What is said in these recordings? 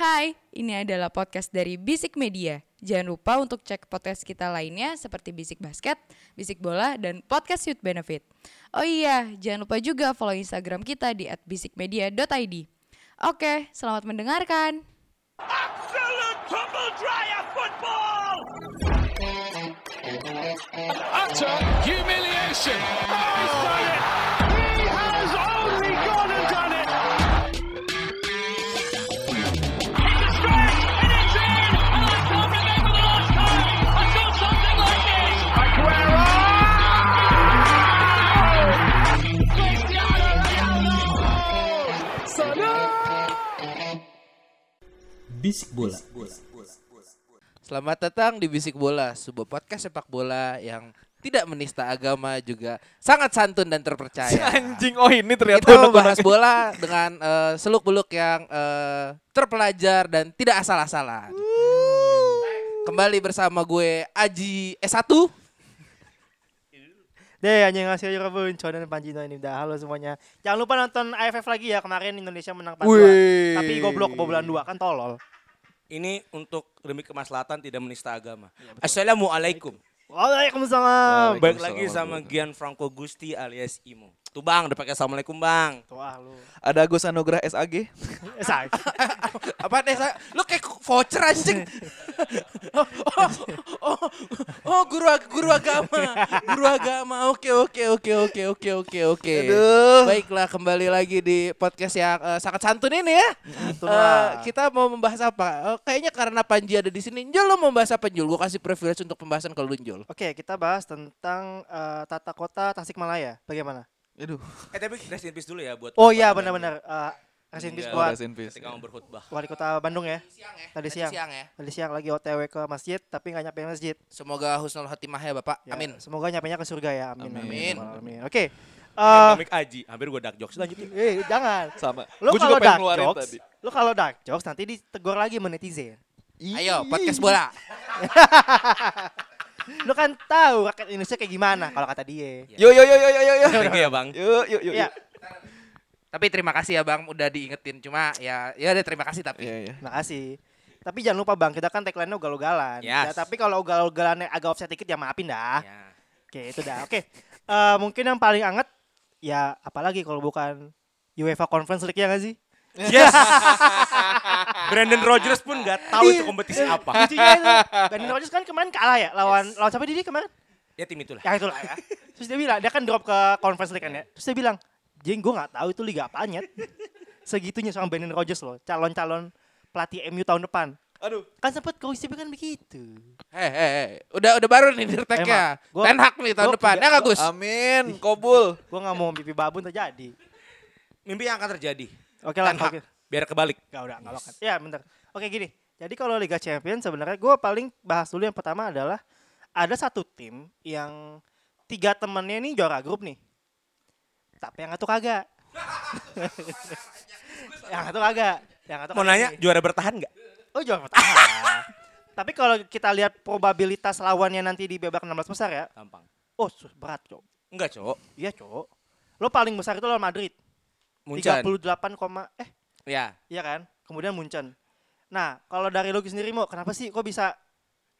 Hai, ini adalah podcast dari Bisik Media. Jangan lupa untuk cek podcast kita lainnya seperti Bisik Basket, Bisik Bola, dan Podcast Youth Benefit. Oh iya, jangan lupa juga follow Instagram kita di @bisikmedia.id. Oke, selamat mendengarkan. Absolute tumble dryer football! utter humiliation. Oh, he's done it! Bisik bola. Selamat datang di Bisik Bola, sebuah podcast sepak bola yang tidak menista agama juga sangat santun dan terpercaya. Anjing, oh ini ternyata Kita membahas bola dengan eh, seluk-beluk yang eh, terpelajar dan tidak asal-asalan. Kembali bersama gue Aji S1. Deh, anjing ngasih Robin, Con dan Panjino ini udah halo semuanya. Jangan lupa nonton AFF lagi ya kemarin Indonesia menang 4-2. Wih. Tapi goblok kebobolan 2 kan tolol. Ini untuk demi kemaslahatan tidak menista agama. Assalamualaikum. Waalaikumsalam. Baik lagi sama Gian Franco Gusti alias Imo. Tuh bang, udah pakai assalamualaikum bang. Tuh ah lu. Ada Agus Anugrah SAG. Say. Apa deh? Sa- Lu kayak voucher anjing. oh, oh, oh, oh, guru ag- guru agama. Guru agama. Oke, oke, oke, oke, oke, oke, oke. Aduh. Baiklah, kembali lagi di podcast yang eh, sangat santun ini ya. Santun lah. kita mau membahas apa? Eh, kayaknya karena Panji ada di sini. Jul, lu mau membahas apa Jul? Gue kasih privilege untuk pembahasan ke lu Jul. Oke, kita bahas tentang eh, tata kota Tasikmalaya. Bagaimana? Aduh. Eh tapi rest in peace dulu ya buat Oh iya benar-benar eh Rest in peace buat Rest in peace. Ketika mau berkhutbah. wali kota Bandung ya. Siang ya. Tadi siang. siang ya. Tadi siang lagi OTW ke masjid tapi nggak nyampe masjid. Semoga husnul khotimah ya Bapak. Ya, Amin. Semoga nyampe ke surga ya. Amin. Amin. Amin. Oke. Uh, Eh, Komik Aji, hampir gue dark jokes lanjutin. eh jangan. Sama. Lu Gua juga kalau pengen dark ngeluarin jokes, tadi. lu kalau dark jokes nanti ditegur lagi sama netizen. Ayo, podcast bola. Lu kan tahu rakyat Indonesia kayak gimana kalau kata dia. Yo yo yo yo yo yo yo. Thank you ya bang. Yo yo yo. Iya, Tapi terima kasih ya Bang udah diingetin. Cuma ya ya udah terima kasih tapi. Iya iya. makasih. Tapi jangan lupa Bang, kita kan tagline-nya ugal-ugalan. Yes. Ya, tapi kalau ugal-ugalannya agak offset dikit ya maafin dah. Ya. Oke, itu dah. Oke. Eh, mungkin yang paling anget ya apalagi kalau bukan UEFA Conference League ya gak sih? Yes. Brandon Rogers pun nggak tahu itu kompetisi apa. Lucunya itu, Brandon Rodgers kan kemarin kalah ya lawan lawan siapa dia kemarin? Ya tim itulah. Ya itulah ya. Terus dia bilang, dia kan drop ke Conference League kan ya. Terus dia bilang, Jeng gue gak tahu itu liga apaan ya. Segitunya sama Brandon Rodgers loh, calon-calon pelatih MU tahun depan. Aduh. Kan sempet gosip kan begitu. Hei, hei, hei. Udah udah baru nih dirteknya. Ten Hag nih tahun gua depan. Ya nggak Gus? Amin. Kobul. Gue gak mau mimpi babun terjadi. Mimpi yang akan terjadi. Oke lah, Ten Hag. oke. Biar kebalik. Gak udah, gak bakal. Ya bentar. Oke gini, jadi kalau Liga Champions sebenarnya gue paling bahas dulu yang pertama adalah ada satu tim yang tiga temennya ini juara grup nih. Tapi yang satu kagak. yang satu kagak. Yang satu Mau nanya nih. juara bertahan nggak? Oh juara pertama. Tapi kalau kita lihat probabilitas lawannya nanti di babak 16 besar ya. Gampang. Oh berat cok. Enggak cowok. Iya cok. Lo paling besar itu lawan Madrid. Muncan. 38, koma- eh Ya. Iya kan? Kemudian Munchen. Nah, kalau dari lu sendiri mau kenapa sih kok bisa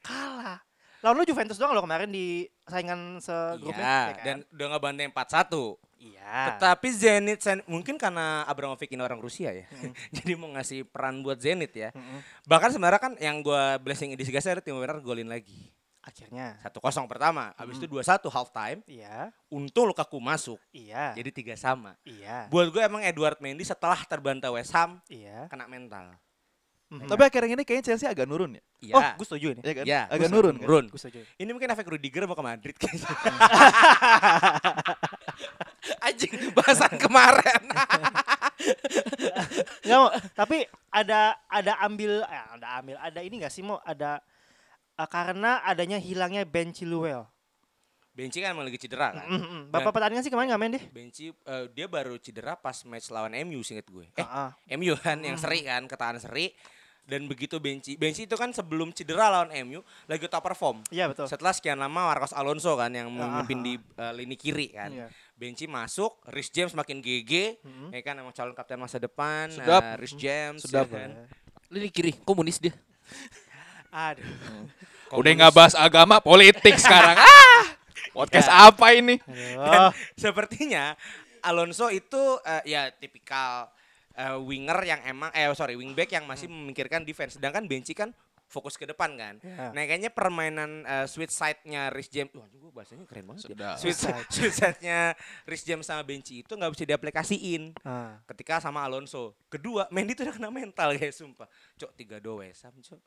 kalah? Lawan lu Juventus doang lo kemarin di saingan segrupnya. Iya, ya kan? dan udah ngebanding 4-1. iya. Tetapi Zenit Sen- mungkin karena Abramovich ini orang Rusia ya. Hmm. Jadi mau ngasih peran buat Zenit ya. Mm-mm. Bahkan sebenarnya kan yang gua blessing di Sigasa ada Timo Werner golin lagi. Akhirnya. 1-0 pertama, habis itu 2-1 half time. Iya, Untung Lukaku masuk. iya, Jadi tiga sama. iya, Buat gue emang Edward Mendy setelah terbantai West Ham iya. kena mental. Mhm. Tapi akhirnya ini kayaknya Chelsea agak nurun ya. Iya. oh, gue setuju ini. Ya kan? Iya, agak nurun kan. Nurun. Gue setuju. Ini mungkin efek Rudiger mau ke Madrid kayaknya. Anjing bahasan kemarin. Nggak mau, tapi ada ada ambil eh, ada ambil ada ini gak sih mau ada eh, karena adanya hilangnya Ben Chilwell. Benci kan emang lagi cedera kan. Mhm. Bapak pertandingan sih kemarin nggak main deh. Benci eh, dia baru cedera pas match lawan MU singkat gue. Eh, Ah, ah. MU kan yang seri kan, ketahan seri. Dan begitu Benci, Benci itu kan sebelum cedera lawan MU lagi top perform. Iya betul. Setelah sekian lama Marcos Alonso kan yang Ah, memimpin ah, di eh, lini kiri kan. Iya. Benci masuk, Rhys James makin GG, Mhm. ya kan emang calon kapten masa depan, Sedap. eh, Rhys James, Sedap. ya kan. Lu di kiri, komunis dia. Aduh. Udah nggak bahas agama, politik sekarang. ah! Podcast apa ini? Aduh. Sepertinya Alonso itu eh, ya tipikal eh, winger yang emang eh sorry wingback yang masih memikirkan defense. Sedangkan Benci kan fokus ke depan kan. Ya. Nah kayaknya permainan eh, switch side-nya Rhys James, wah gue bahasanya keren banget. ya. Sedap. Switch, switch side-nya Rhys James sama Benci itu nggak bisa diaplikasiin Ah. ketika sama Alonso. Kedua, Mendy tuh udah kena mental guys, sumpah. Cok tiga dua Wesam, cok.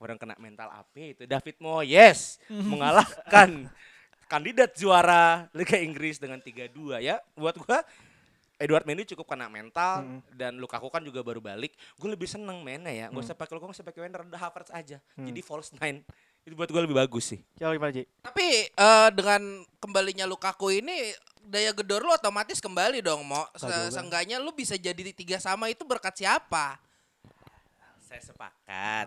Orang kena mental apa itu? David Moyes mengalahkan kandidat juara Liga Inggris dengan 3-2 ya. Buat gua Edward Mendy cukup kena mental Hmm. dan Lukaku kan juga baru balik. Gue lebih seneng mainnya ya. Gak usah pakai Lukaku, gak usah pakai Werner, udah Havertz aja. Hmm. Jadi false nine. Itu buat gue lebih bagus sih. Coba gimana Ji? Tapi eh, dengan kembalinya Lukaku ini daya gedor lu otomatis kembali dong, Mo. Se-. Seenggaknya lu bisa jadi tiga sama itu berkat siapa? Saya sepakat.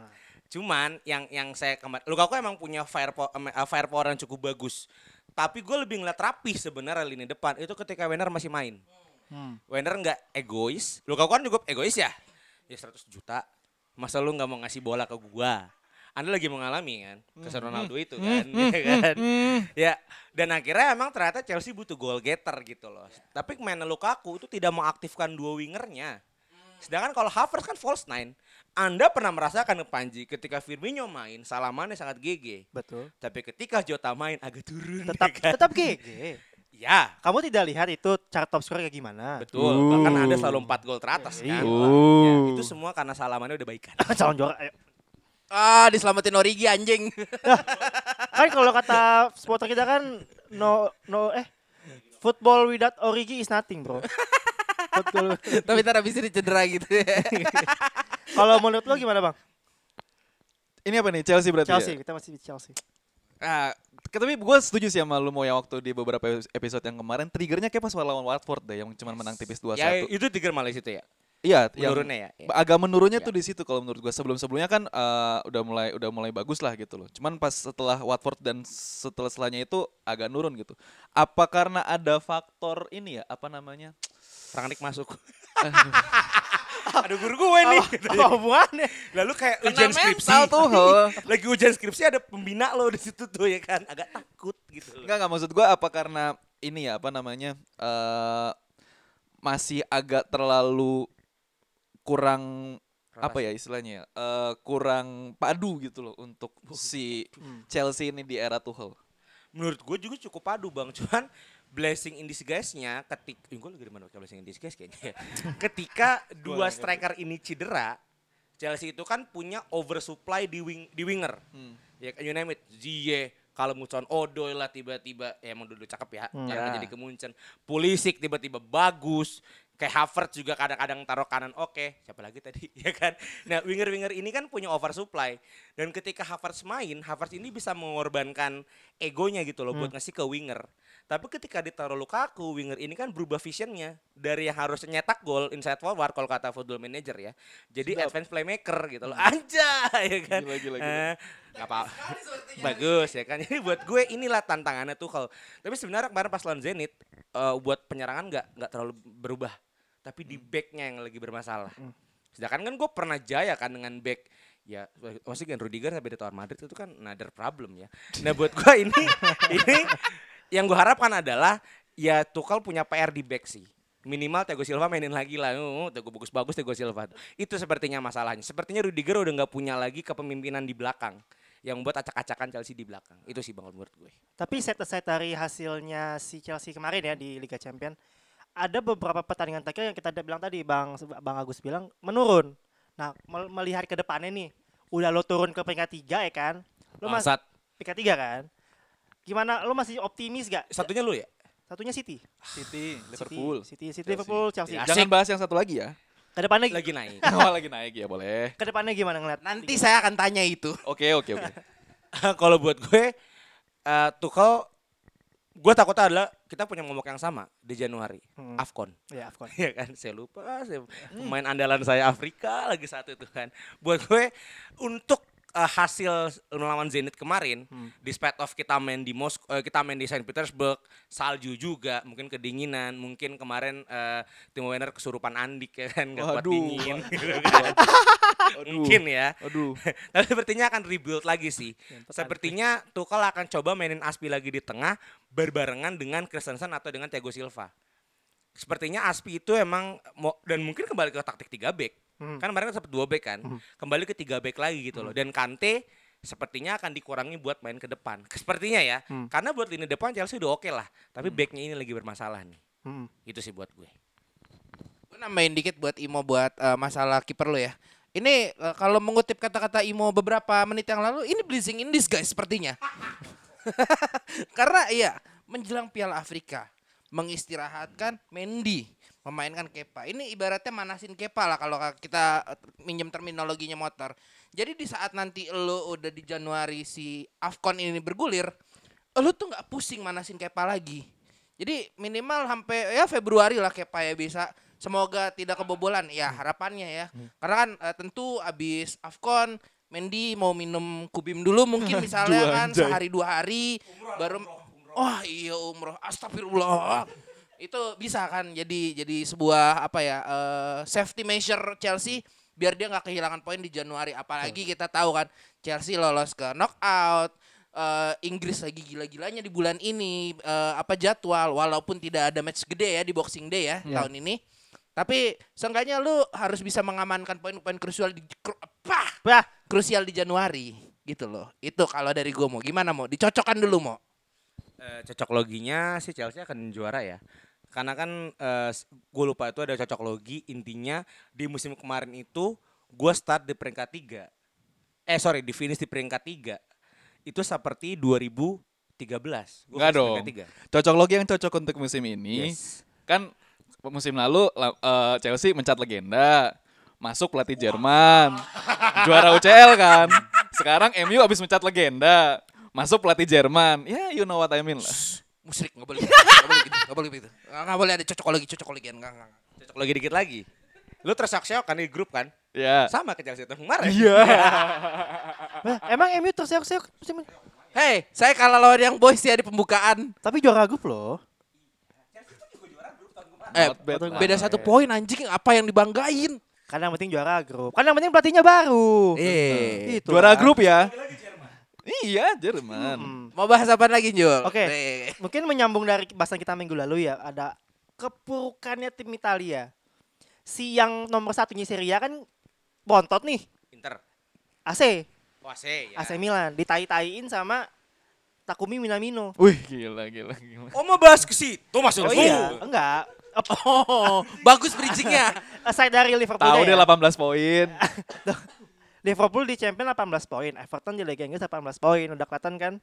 Cuman yang yang saya kemarin Lukaku emang punya fire po- em, eh, fire power yang cukup bagus. Tapi gue lebih ngeliat rapih sebenarnya lini depan itu ketika Werner masih main. Hmm. Werner nggak egois. Lukaku kan juga egois ya. Ya 100 juta. Masa lu nggak mau ngasih bola ke gua? Anda lagi mengalami kan kesan Ronaldo itu kan, ya kan? Ya, dan akhirnya emang ternyata Chelsea butuh goal getter gitu loh. Tapi main Lukaku itu tidak mengaktifkan dua wingernya. Sedangkan kalau Havertz kan false nine. Anda pernah merasakan Panji ketika Firmino main, salamannya sangat GG. Betul. Tapi ketika Jota main agak turun. Tetap ya kan? tetap GG. Ya, Kamu tidak lihat itu cara top score kayak gimana? betul. Bahkan ada selalu 4 gol teratas kan. Iya. Ya, itu semua karena salamannya udah baikan. Calon juara. ayo. Ah, diselamatin Origi anjing. Kan kalau kata supporter kita kan no no eh football without Origi is nothing, Bro. Football. Tapi ntar abis ini cedera gitu ya. Kalau menurut lo gimana, Bang? Ini apa nih? Chelsea berarti Chelsea, ya? kita masih di Chelsea. Ah, tapi gue setuju sih sama lu mau yang waktu di beberapa episode yang kemarin triggernya kayak pas lawan Watford deh yang cuma menang tipis 2-1. Ya itu tiga malah situ ya. Iya, Menurunnya ya. ya. agak menurunnya Ya. tuh di situ kalau menurut gue sebelum-sebelumnya kan eh, udah mulai udah mulai bagus lah gitu loh. Cuman pas setelah Watford dan setelah setelahnya itu agak nurun gitu. Apa karena ada faktor ini ya apa namanya? Rangnick masuk. Aduh guru gue nih. gitu ya. Apa hubungannya? Lalu kayak Kena ujian skripsi. tuh. Lagi ujian skripsi ada pembina lo di situ tuh ya kan. Agak takut gitu loh. Enggak enggak maksud gue apa karena ini ya apa namanya? eh masih agak terlalu kurang apa ya istilahnya ya? eh, kurang padu gitu loh untuk si Chelsea ini di era Tuchel. Menurut gue juga cukup padu bang. Cuman blessing in disguise-nya ketika gue lagi di mana? Pakai blessing in disguise kayaknya ya. ketika dua striker ini cedera Chelsea itu kan punya oversupply di wing di winger. Ya you name it. Ziyech kalau Mucon Odoi lah tiba-tiba. Ya emang dulu cakep ya. Hmm. Ya. jadi kemuncen. Pulisic tiba-tiba bagus. Kayak Havertz juga kadang-kadang taruh kanan. Oke siapa lagi tadi? Ya kan? Nah winger-winger ini kan punya oversupply. Dan ketika Havertz main Havertz ini bisa mengorbankan egonya gitu loh buat ngasih ke winger tapi ketika ditaruh Lukaku winger ini kan berubah visionnya. Dari yang harusnya nyetak gol inside forward kalau kata football manager ya. Jadi advance playmaker gitu loh. Anjay ya kan? Gila, gila, gila. Eh, apa bagus ya kan? Jadi buat gue inilah tantangannya tuh kalau tapi sebenarnya kemarin pas lawan Zenit eh, buat penyerangan nggak nggak terlalu berubah. Tapi di backnya yang lagi bermasalah. Sedangkan kan gue pernah jaya kan dengan back. Ya masih kan Rudiger sampai di Madrid itu kan another problem ya. Nah buat gue ini ini yang gue harapkan adalah ya Tuchel punya PR di back sih minimal Thiago Silva mainin lagi lah oh, Thiago bagus-bagus Thiago Silva itu sepertinya masalahnya sepertinya Rudiger udah nggak punya lagi kepemimpinan di belakang yang buat acak-acakan Chelsea di belakang itu sih bang menurut gue Tapi set aside dari hasilnya si Chelsea kemarin ya di Liga Champion, ada beberapa pertandingan terakhir yang kita ada bilang tadi Bang Bang Agus bilang menurun. Nah, mel- melihat ke depannya nih, udah lo turun ke peringkat tiga ya kan? Lo masih Bangsat. peringkat tiga kan? Gimana? Lo masih optimis gak? satunya lu ya Satunya City. City, Liverpool. City, City, City Liverpool, Chelsea. Ya, Jangan bahas yang satu lagi ya. Ke depannya, lagi naik Oh, lagi naik ya boleh. ke depannya gimana ngeliat? Nanti saya akan tanya itu. Oke, oke, oke. kalau buat gue eh Tuchel gue takutnya adalah kita punya momok yang sama di Januari Hmm. Afcon Ya, of course. ya kan saya lupa saya, pemain andalan saya Afrika lagi satu itu kan buat gue untuk eh, hasil melawan Zenit kemarin despite of kita main di Moskow kita main di Saint Petersburg salju juga mungkin kedinginan mungkin kemarin eh, Timo Werner kesurupan Andik ya kan nggak kuat dingin gitu kan. Mungkin ya. Aduh. Tapi sepertinya akan rebuild lagi sih. Sepertinya Tuchel akan coba mainin Aspi lagi di tengah berbarengan dengan Christensen atau dengan Thiago Silva. Sepertinya Aspi itu emang dan mungkin kembali ke taktik 3 back. Hmm. Kan kemarin sempat 2 back kan. Kembali ke 3 back lagi gitu loh. Dan Kante sepertinya akan dikurangi buat main ke depan. Sepertinya ya. Hmm. Karena buat lini depan Chelsea udah oke lah. Tapi backnya ini lagi bermasalah nih. Hmm. Itu sih buat gue. Gue nambahin dikit buat Imo buat eh, masalah kiper lo ya. Ini eh, kalau mengutip kata-kata Imo beberapa menit yang lalu, ini blazing in this guys sepertinya. Karena iya, menjelang Piala Afrika, mengistirahatkan Mendy, memainkan Kepa. Ini ibaratnya manasin Kepa lah kalau kita eh, minjem terminologinya motor. Jadi di saat nanti lo udah di Januari si Afcon ini bergulir, lo tuh nggak pusing manasin Kepa lagi. Jadi minimal sampai ya Februari lah Kepa ya bisa. Semoga tidak kebobolan ya harapannya ya. Karena kan eh, tentu abis Afcon Mendy mau minum kubim dulu mungkin misalnya kan sehari dua hari baru oh iya umroh astagfirullah itu bisa kan jadi jadi sebuah apa ya eh, safety measure Chelsea biar dia nggak kehilangan poin di Januari. Apalagi kita tahu kan Chelsea lolos ke knockout eh, Inggris lagi gila-gilanya di bulan ini eh, apa jadwal walaupun tidak ada match gede ya di Boxing Day ya Ya. tahun ini. Tapi seenggaknya lu harus bisa mengamankan poin-poin krusial di kru- apa? Bah, krusial di Januari gitu loh. Itu kalau dari gue mau gimana mau dicocokkan dulu mau Eh, cocok loginya sih Chelsea akan juara ya. Karena kan gue lupa itu ada cocok logi intinya di musim kemarin itu gue start di peringkat tiga. Eh sorry di finish di peringkat tiga. Itu seperti 2013. Gua Enggak dong. tiga. Cocok logi yang cocok untuk musim ini. Yes. Kan musim lalu la- eh, Chelsea mencat legenda, masuk pelatih Jerman, juara UCL kan. Sekarang MU habis mencat legenda, masuk pelatih Jerman. Ya, you know what I mean lah. musrik nggak boleh gitu, nggak boleh gitu nggak boleh gitu ada cocokologi cocokologian nggak. Cocok logi dikit lagi. Lu terseok-seok kan di grup kan? Ya. Sama ke Chelsea kemarin. Iya. bah, emang MU terseok-seok musim ini? Hei, saya kalah lawan yang boys ya di pembukaan. Tapi juara grup loh. Eh, bad beda satu poin anjing, apa yang dibanggain? Karena yang penting juara grup. Karena yang penting pelatihnya baru. Eh, Itu Juara lah. grup ya. Iya, Jerman. Hmm. mau bahas apa lagi, Jul? Oke. Eh, Mungkin menyambung dari bahasan kita minggu lalu ya, ada kepurukannya tim Italia. Si yang nomor satunya Serie A kan bontot nih, Inter. AC, Wase ya. AC Milan, ditai-taiin sama Takumi Minamino. Wih, gila, gila, gila. Oh mau bahas ke situ masuk Oh iya, enggak. Oh, bagus bridgingnya. Aside dari Liverpool Tahu dia ya. 18 poin. Liverpool di Champion 18 poin, Everton di Liga Inggris 18 poin. Udah kelihatan kan?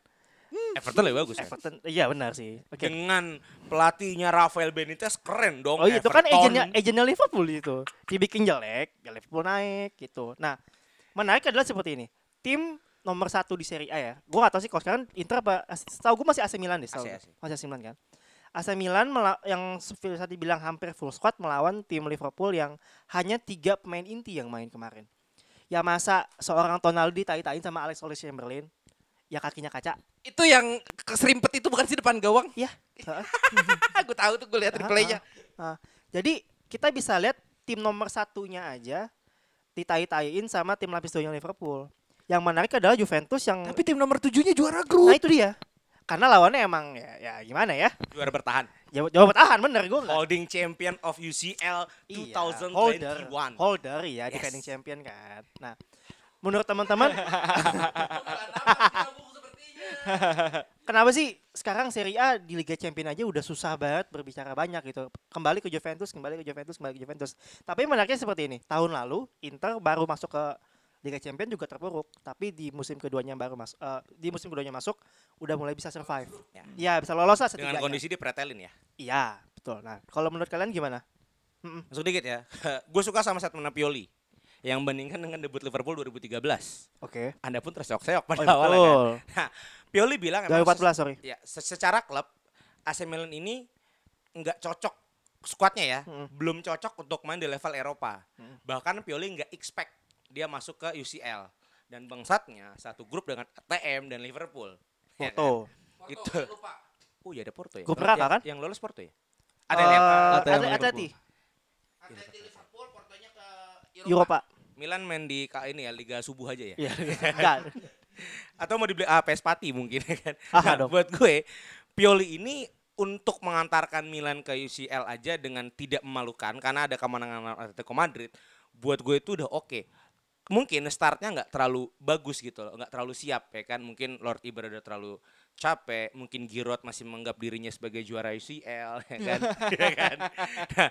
Everton lebih bagus. ya. Everton, iya benar sih. Oke. Dengan pelatihnya Rafael Benitez keren dong. Oh iya, itu kan Everton. agentnya agentnya Liverpool itu. Dibikin jelek, ya Liverpool naik gitu. Nah, menarik adalah seperti ini. Tim nomor satu di Serie A ya. Gue gak tahu sih kalau sekarang Inter apa. Tahu gue masih AC Milan deh. AC. AC. Masih AC Milan kan. AC Milan yang seperti tadi bilang hampir full squad melawan tim Liverpool yang hanya tiga pemain inti yang main kemarin. Ya masa seorang Tonaldi tai-tain sama Alex Oxlade-Chamberlain ya kakinya kaca. itu yang keserimpet itu bukan sih depan gawang. Ya. heeh. Aku tahu tuh gue lihat replaynya. Jadi kita bisa lihat tim nomor satunya aja ditai-taiin sama tim lapis duanya Liverpool. Yang menarik adalah Juventus yang Tapi tim nomor tujuhnya juara grup. nah itu dia. Karena lawannya emang ya, ya gimana ya? Juara bertahan. Jawab jawab bertahan bener gue enggak. Holding champion of UCL Iya, 2021. holder, holder ya Yes. defending champion kan. Nah, menurut teman-teman Kenapa sih sekarang Serie A di Liga Champion aja udah susah banget berbicara banyak gitu. Kembali ke Juventus, kembali ke Juventus, kembali ke Juventus. Tapi menariknya seperti ini. Tahun lalu Inter baru masuk ke Liga Champion juga terpuruk, tapi di musim keduanya baru masuk di musim keduanya masuk udah mulai bisa survive. Ya. Ya, bisa lolos lah Dengan setidaknya. kondisi dia pretelin ya. Iya, betul. Nah, kalau menurut kalian gimana? Mm-mm. Masuk dikit ya. Gue suka sama statement Pioli. Yang bandingkan dengan debut Liverpool 2013. Oke. Anda pun terseok-seok pada Oh, awalnya kan. Nah, Pioli bilang emang 2014, sorry. Ya, se- secara klub AC Milan ini nggak cocok skuadnya ya, Mm. belum cocok untuk main di level Eropa. Mm. Bahkan Pioli nggak expect dia masuk ke UCL dan bangsatnya satu grup dengan TM dan Liverpool. Ya Foto. kan? Itu. Oh iya ada Porto ya. Grup Yang- neraka yang- kan? Yang lolos Porto ya? Ada yang ATM Atleti- Atleti Liverpool. Eropa. Milan main di ka- ini ya Liga Subuh aja ya. Iya, enggak. Atau mau dibeli ah, PS Pati mungkin ya kan. Ah, Nah, dong. buat gue Pioli ini untuk mengantarkan Milan ke UCL aja dengan tidak memalukan karena ada kemenangan Atletico Madrid. Buat gue itu udah oke. Mungkin startnya nggak terlalu bagus gitu loh, nggak terlalu siap ya kan. Mungkin Lord Ibra udah terlalu capek, mungkin Giroud masih menganggap dirinya sebagai juara UCL ya kan. Ya kan? Nah,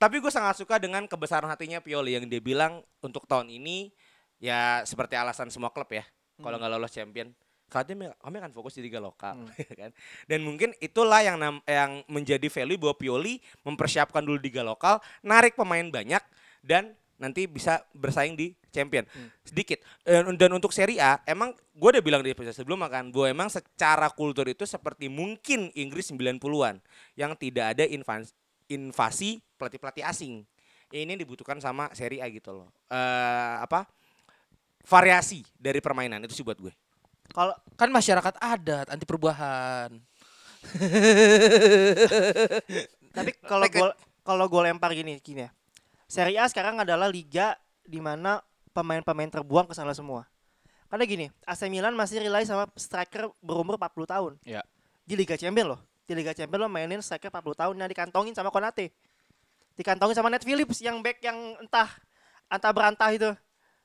tapi gue sangat suka dengan kebesaran hatinya Pioli yang dia bilang untuk tahun ini ya seperti alasan semua klub ya. Kalau nggak lolos champion, kami kami akan fokus di liga lokal, ya kan. Dan mungkin itulah yang nam- yang menjadi value bahwa Pioli mempersiapkan dulu liga lokal, narik pemain banyak dan nanti bisa bersaing di champion sedikit. Dan, dan untuk Serie A, emang gue udah bilang di episode sebelumnya kan, bahwa emang secara kultur itu seperti mungkin Inggris 90-an yang tidak ada invas- invasi pelatih-pelatih asing. Ini dibutuhkan sama Serie A gitu loh. Eh apa? Variasi dari permainan itu sih buat gue. Kalau Kan masyarakat adat anti perubahan. tapi kalau a- gue kalau gue lempar gini gini ya. Serie A sekarang adalah liga di mana pemain-pemain terbuang ke sana semua. Karena gini, AC Milan masih rely sama striker berumur 40 tahun. Ya. Di Liga Champions loh. Di Liga Champions lo mainin striker 40 tahun yang dikantongin sama Konate. Dikantongin sama Ned Phillips yang back yang entah antah berantah itu.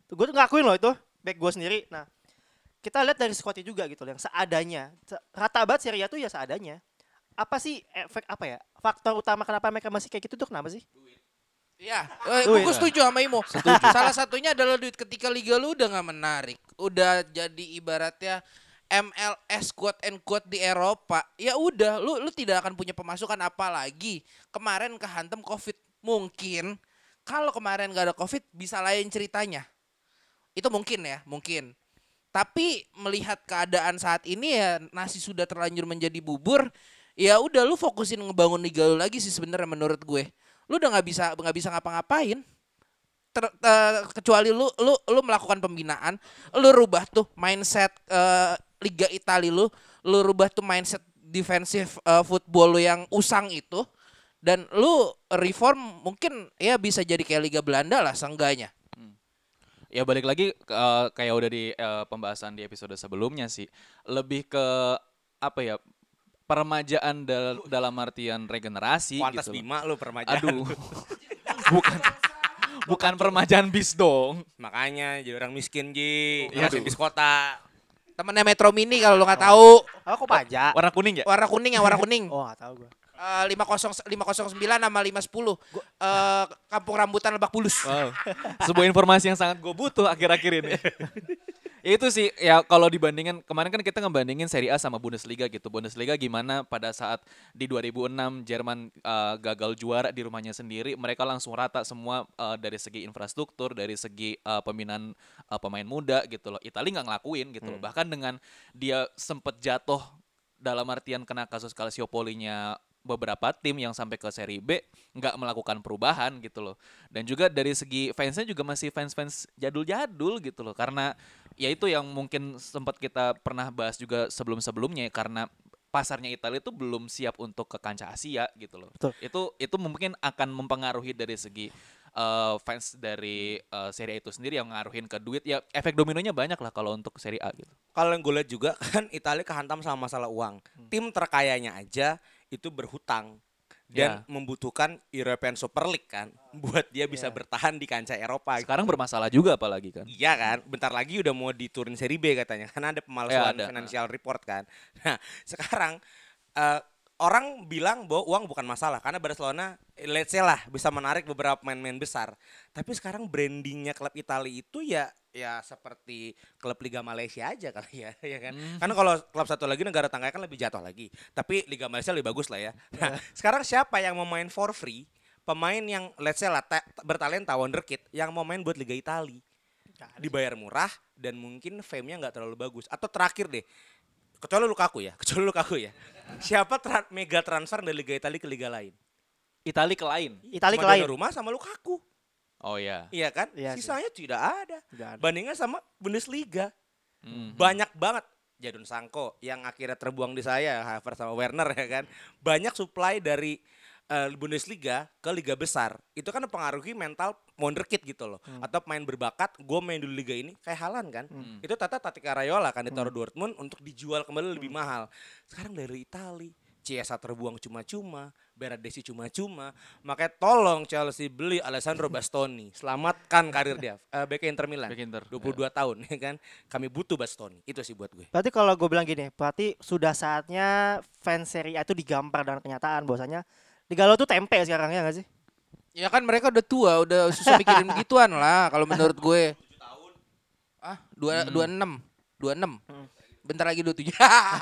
Tuh gue tuh ngakuin loh itu back gue sendiri. Nah, kita lihat dari squadnya juga gitu loh, yang seadanya. Se- Rata banget Serie A tuh ya seadanya. Apa sih efek apa ya? Faktor utama kenapa mereka masih kayak gitu tuh kenapa sih? Iya, eh, Duit. gue setuju sama Imo. Salah satunya adalah duit ketika liga lu udah nggak menarik, udah jadi ibaratnya MLS quote and quote di Eropa. Ya udah, lu lu tidak akan punya pemasukan apa lagi. Kemarin kehantem Covid, mungkin kalau kemarin gak ada Covid bisa lain ceritanya. Itu mungkin ya, mungkin. Tapi melihat keadaan saat ini ya nasi sudah terlanjur menjadi bubur, ya udah lu fokusin ngebangun liga lu lagi sih sebenarnya menurut gue. Lu udah nggak bisa nggak bisa ngapa-ngapain. Ter- eh, kecuali lu lu lu melakukan pembinaan, lu rubah tuh mindset eh, liga Italia lu, lu rubah tuh mindset defensive eh, football lu yang usang itu dan lu reform mungkin ya bisa jadi kayak liga Belanda lah seenggaknya. Ya balik lagi eh, kayak udah di eh, pembahasan di episode sebelumnya sih, lebih ke apa ya permajaan dal- dalam artian regenerasi Kuantas gitu. Bima lu permajaan. Aduh, bukan bukan permajaan bis dong. Makanya jadi orang miskin Ji. Iya, Masih aduh. bis kota. Temennya Metro Mini kalau lu nggak tahu Oh, kok pajak? Warna kuning ya? warna kuning ya warna kuning. Oh, gak tahu gue. Eh, lima kosong lima kosong sembilan sama lima sepuluh Eh, kampung rambutan Lebak Bulus. Wow. Sebuah informasi yang sangat gue butuh akhir-akhir ini. itu sih ya kalau dibandingin kemarin kan kita ngebandingin Serie A sama Bundesliga gitu. Bundesliga gimana pada saat di 2006 Jerman uh, gagal juara di rumahnya sendiri, mereka langsung rata semua uh, dari segi infrastruktur, dari segi uh, pembinaan uh, pemain muda gitu loh. Italia nggak ngelakuin gitu loh. Bahkan dengan dia sempet jatuh dalam artian kena kasus Calciopoli-nya beberapa tim yang sampai ke seri B nggak melakukan perubahan gitu loh. Dan juga dari segi fansnya juga masih fans-fans jadul-jadul gitu loh. Karena ya itu yang mungkin sempat kita pernah bahas juga sebelum-sebelumnya ya, karena pasarnya Italia itu belum siap untuk ke kancah Asia gitu loh. Betul. itu itu mungkin akan mempengaruhi dari segi eh, fans dari eh, Serie A itu sendiri yang ngaruhin ke duit. Ya efek dominonya banyak lah kalau untuk Serie A gitu. Kalau yang gue lihat juga kan Italia kehantam sama masalah uang. Tim terkayanya aja itu berhutang dan Ya. membutuhkan European Super League kan buat dia bisa Ya. bertahan di kancah Eropa. sekarang bermasalah juga apalagi kan Iya kan, bentar lagi udah mau diturin seri B katanya, karena ada pemalsuan Ya, ada. financial report kan. Nah, sekarang eh, orang bilang bahwa uang bukan masalah karena Barcelona let's say lah bisa menarik beberapa pemain-pemain besar. Tapi sekarang brandingnya klub Italia itu ya ya seperti klub Liga Malaysia aja kali ya, ya kan? Hmm. Karena kalau klub satu lagi negara tangga kan lebih jatuh lagi. Tapi Liga Malaysia lebih bagus lah ya. Nah, sekarang siapa yang mau main for free? Pemain yang let's say lah ta- bertalenta wonderkid yang mau main buat Liga Italia dibayar murah dan mungkin fame-nya nggak terlalu bagus. Atau terakhir deh, kecuali Lukaku ya, kecuali Lukaku ya. Siapa tra- mega transfer dari Liga Italia ke liga lain? Italia ke lain Itali Cuma ke lain. rumah sama Lukaku, oh ya iya kan? Iya sih. Sisanya tidak ada. Tidak ada. Bandingnya sama Bundesliga, Mhm. banyak banget. Jadon Sanko yang akhirnya terbuang di saya, Havertz sama Werner ya kan. Banyak supply dari eh, Bundesliga ke liga besar. Itu kan mempengaruhi mental wonderkid gitu loh. Hmm. atau pemain berbakat gue main dulu liga ini kayak Halan kan? Itu tata Tatika Rayola kan ditaruh Hmm. Dortmund untuk dijual kembali lebih mahal. Sekarang dari Itali Chiesa terbuang cuma-cuma Beradesi cuma-cuma. Makanya tolong Chelsea beli Alessandro Bastoni. Selamatkan karir dia. Eh bek Inter Milan. Bek Inter, 22 tahun ya kan? Kami butuh Bastoni. Itu sih buat gue. Berarti kalau gue bilang gini, berarti sudah saatnya fans Serie A itu digambar dengan kenyataan bahwasanya Liga lo tuh tempe sekarang ya gak sih? Ya kan mereka udah tua, udah susah mikirin begituan lah kalau menurut gue. Ah, dua dua enam, dua enam. Hmm. Bentar lagi dua tujuh.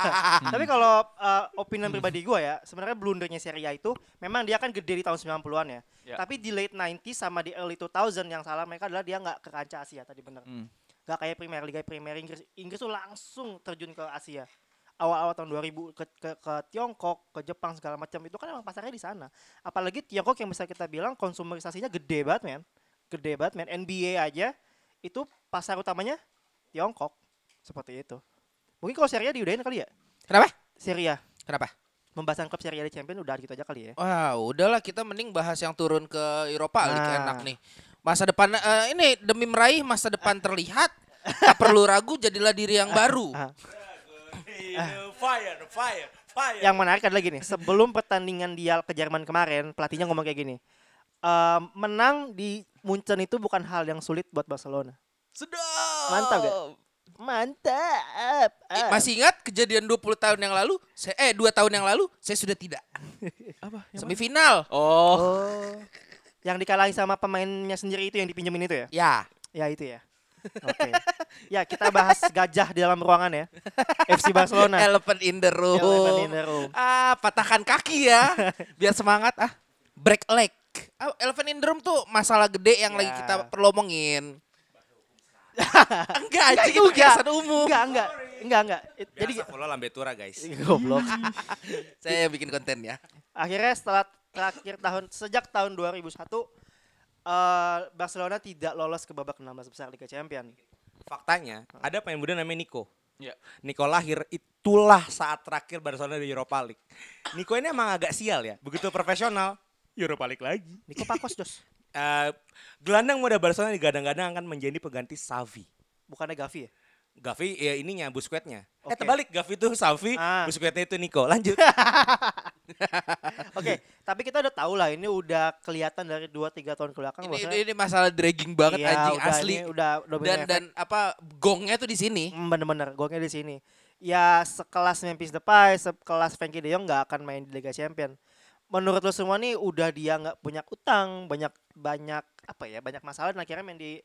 Tapi kalau uh, opinion pribadi gue ya, sebenarnya blundernya Serie A itu memang dia kan gede di tahun 90-an ya. Ya. Tapi di late 90 sama di early 2000 yang salah mereka adalah dia nggak ke kancah Asia tadi bener. Hmm. Gak kayak Premier Liga Premier Inggris. Inggris tuh langsung terjun ke Asia. Awal-awal tahun 2000 ke, ke, ke Tiongkok, ke Jepang segala macam itu kan emang pasarnya di sana. Apalagi Tiongkok yang bisa kita bilang konsumerisasinya gede banget men. Gede banget men. NBA aja itu pasar utamanya Tiongkok. Seperti itu. Mungkin kalau Serie A diudahin kali ya? Kenapa? Serie A. Kenapa? Pembahasan klub Serie A di Champion udah gitu aja kali ya. Wah, udahlah kita mending bahas yang turun ke Eropa Nah. enak nih. Masa depan eh, ini demi meraih masa depan terlihat tak perlu ragu jadilah diri yang baru. Ah. fire fire fire Yang menarik adalah gini, sebelum pertandingan dia ke Jerman kemarin, pelatihnya ngomong kayak gini. "Ehm, menang di Munchen itu bukan hal yang sulit buat Barcelona. Sedap. Mantap gak? Mantap. Eh, Ah. Masih ingat kejadian 20 tahun yang lalu? Saya, eh 2 tahun yang lalu saya sudah tidak. Apa? Yang? Semifinal. Oh. Oh. Yang dikalahin sama pemainnya sendiri itu yang dipinjemin itu ya? Ya. Ya itu ya. Oke. ya kita bahas gajah di dalam ruangan ya. FC Barcelona. Elephant in the room. Elephant in the room. Ah, patahkan kaki ya. Biar semangat ah. Break leg. Ah, elephant in the room tuh masalah gede yang lagi Ya. kita perlu omongin. enggak, anjing itu enggak. kebiasaan umum. Enggak, enggak. Enggak, enggak. It- jadi Jadi follow lambe tura guys goblok. Saya yang bikin konten ya. Akhirnya setelah terakhir tahun sejak tahun 2001 eh Barcelona tidak lolos ke babak 16 besar Liga Champion. faktanya ada pemain muda namanya Nico Ya. Nico lahir itulah saat terakhir Barcelona di Europa League. Nico ini emang agak sial ya. Begitu profesional, Europa League lagi. Niko Pakos, Jos. Eh, gelandang muda Barcelona digadang-gadang akan menjadi pengganti Xavi. Bukannya Gavi ya? Gavi ya ininya Busquetsnya. Eh Oke. terbalik Gavi itu Xavi, Ah. Busquetsnya itu Nico. Lanjut. Oke, tapi kita udah tahu lah ini udah kelihatan dari 2 3 tahun ke belakang Ini, ini, ini masalah dragging banget Iya, anjing udah, asli. ini udah domino Dan effect. dan apa gongnya tuh di sini. Hmm, bener-bener golnya di sini. Ya sekelas Memphis Depay, sekelas Frankie De Jong nggak akan main di Liga Champion. Menurut lo semua nih udah dia nggak punya utang, banyak banyak apa ya, banyak masalah dan akhirnya main di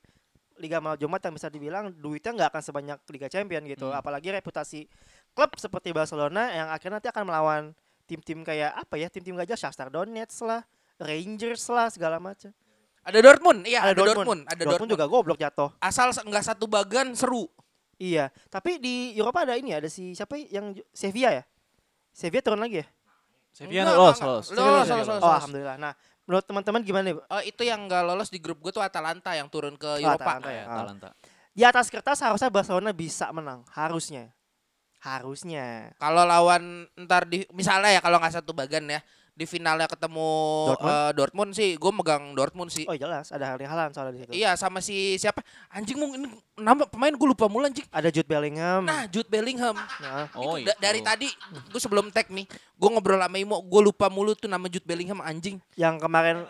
Liga Majomat yang bisa dibilang duitnya nggak akan sebanyak Liga Champion gitu. Hmm. Apalagi reputasi klub seperti Barcelona yang akhirnya nanti akan melawan tim-tim kayak apa ya, tim-tim gajah Shakhtar Donetsk lah, Rangers lah segala macam. Ada Dortmund, iya ada, Dortmund. Dortmund. ada Dortmund Dortmund. juga goblok jatuh. Asal nggak satu bagan seru. Iya, tapi di Eropa ada ini ada si siapa yang ju- Sevilla ya? Sevilla turun lagi ya? Sevilla Enggak, lolos, lolos. Lolos, lolos, lolos, Oh, alhamdulillah. Nah, menurut teman-teman gimana nih? Oh, itu yang nggak lolos di grup gue tuh Atalanta yang turun ke Oh, Eropa. Atalanta ya. Ya, Atalanta. Di atas kertas harusnya Barcelona bisa menang, harusnya. Harusnya. Kalau lawan ntar di misalnya ya kalau nggak satu bagan ya di finalnya ketemu Dortmund? eh, Dortmund sih, gue megang Dortmund sih. Oh jelas, ada hal halan soalnya di situ. Iya sama si siapa? Anjing ini nama pemain gue lupa mulu anjing. Ada Jude Bellingham. Nah, Jude Bellingham. Nah, Oh, Itu da- itu. dari tadi gue sebelum tag nih, gue ngobrol sama Imo, gue lupa mulu tuh nama Jude Bellingham anjing. yang kemarin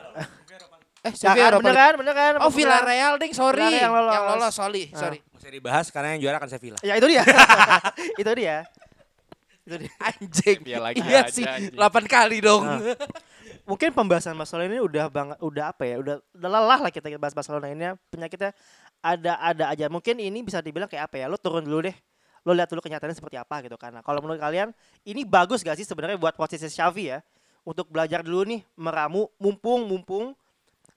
Eh, ya kan, Europa bener kan, bener kan? Oh. Villarreal ding, sorry. Villarreal yang lolos. Yang lolos, sorry, Ah. sorry. Masih dibahas karena yang juara kan Sevilla. Ya itu dia. itu dia. Itu dia. Anjing. Dia lagi iya aja, sih, anjing. 8 kali dong. Nah. Mungkin pembahasan Barcelona ini udah banget udah apa ya? Udah udah lelah lah kita bahas Barcelona ini. Penyakitnya ada-ada aja. Mungkin ini bisa dibilang kayak apa ya? Lo turun dulu deh. Lo lihat dulu kenyataannya seperti apa gitu karena kalau menurut kalian ini bagus gak sih sebenarnya buat posisi Xavi ya untuk belajar dulu nih meramu mumpung mumpung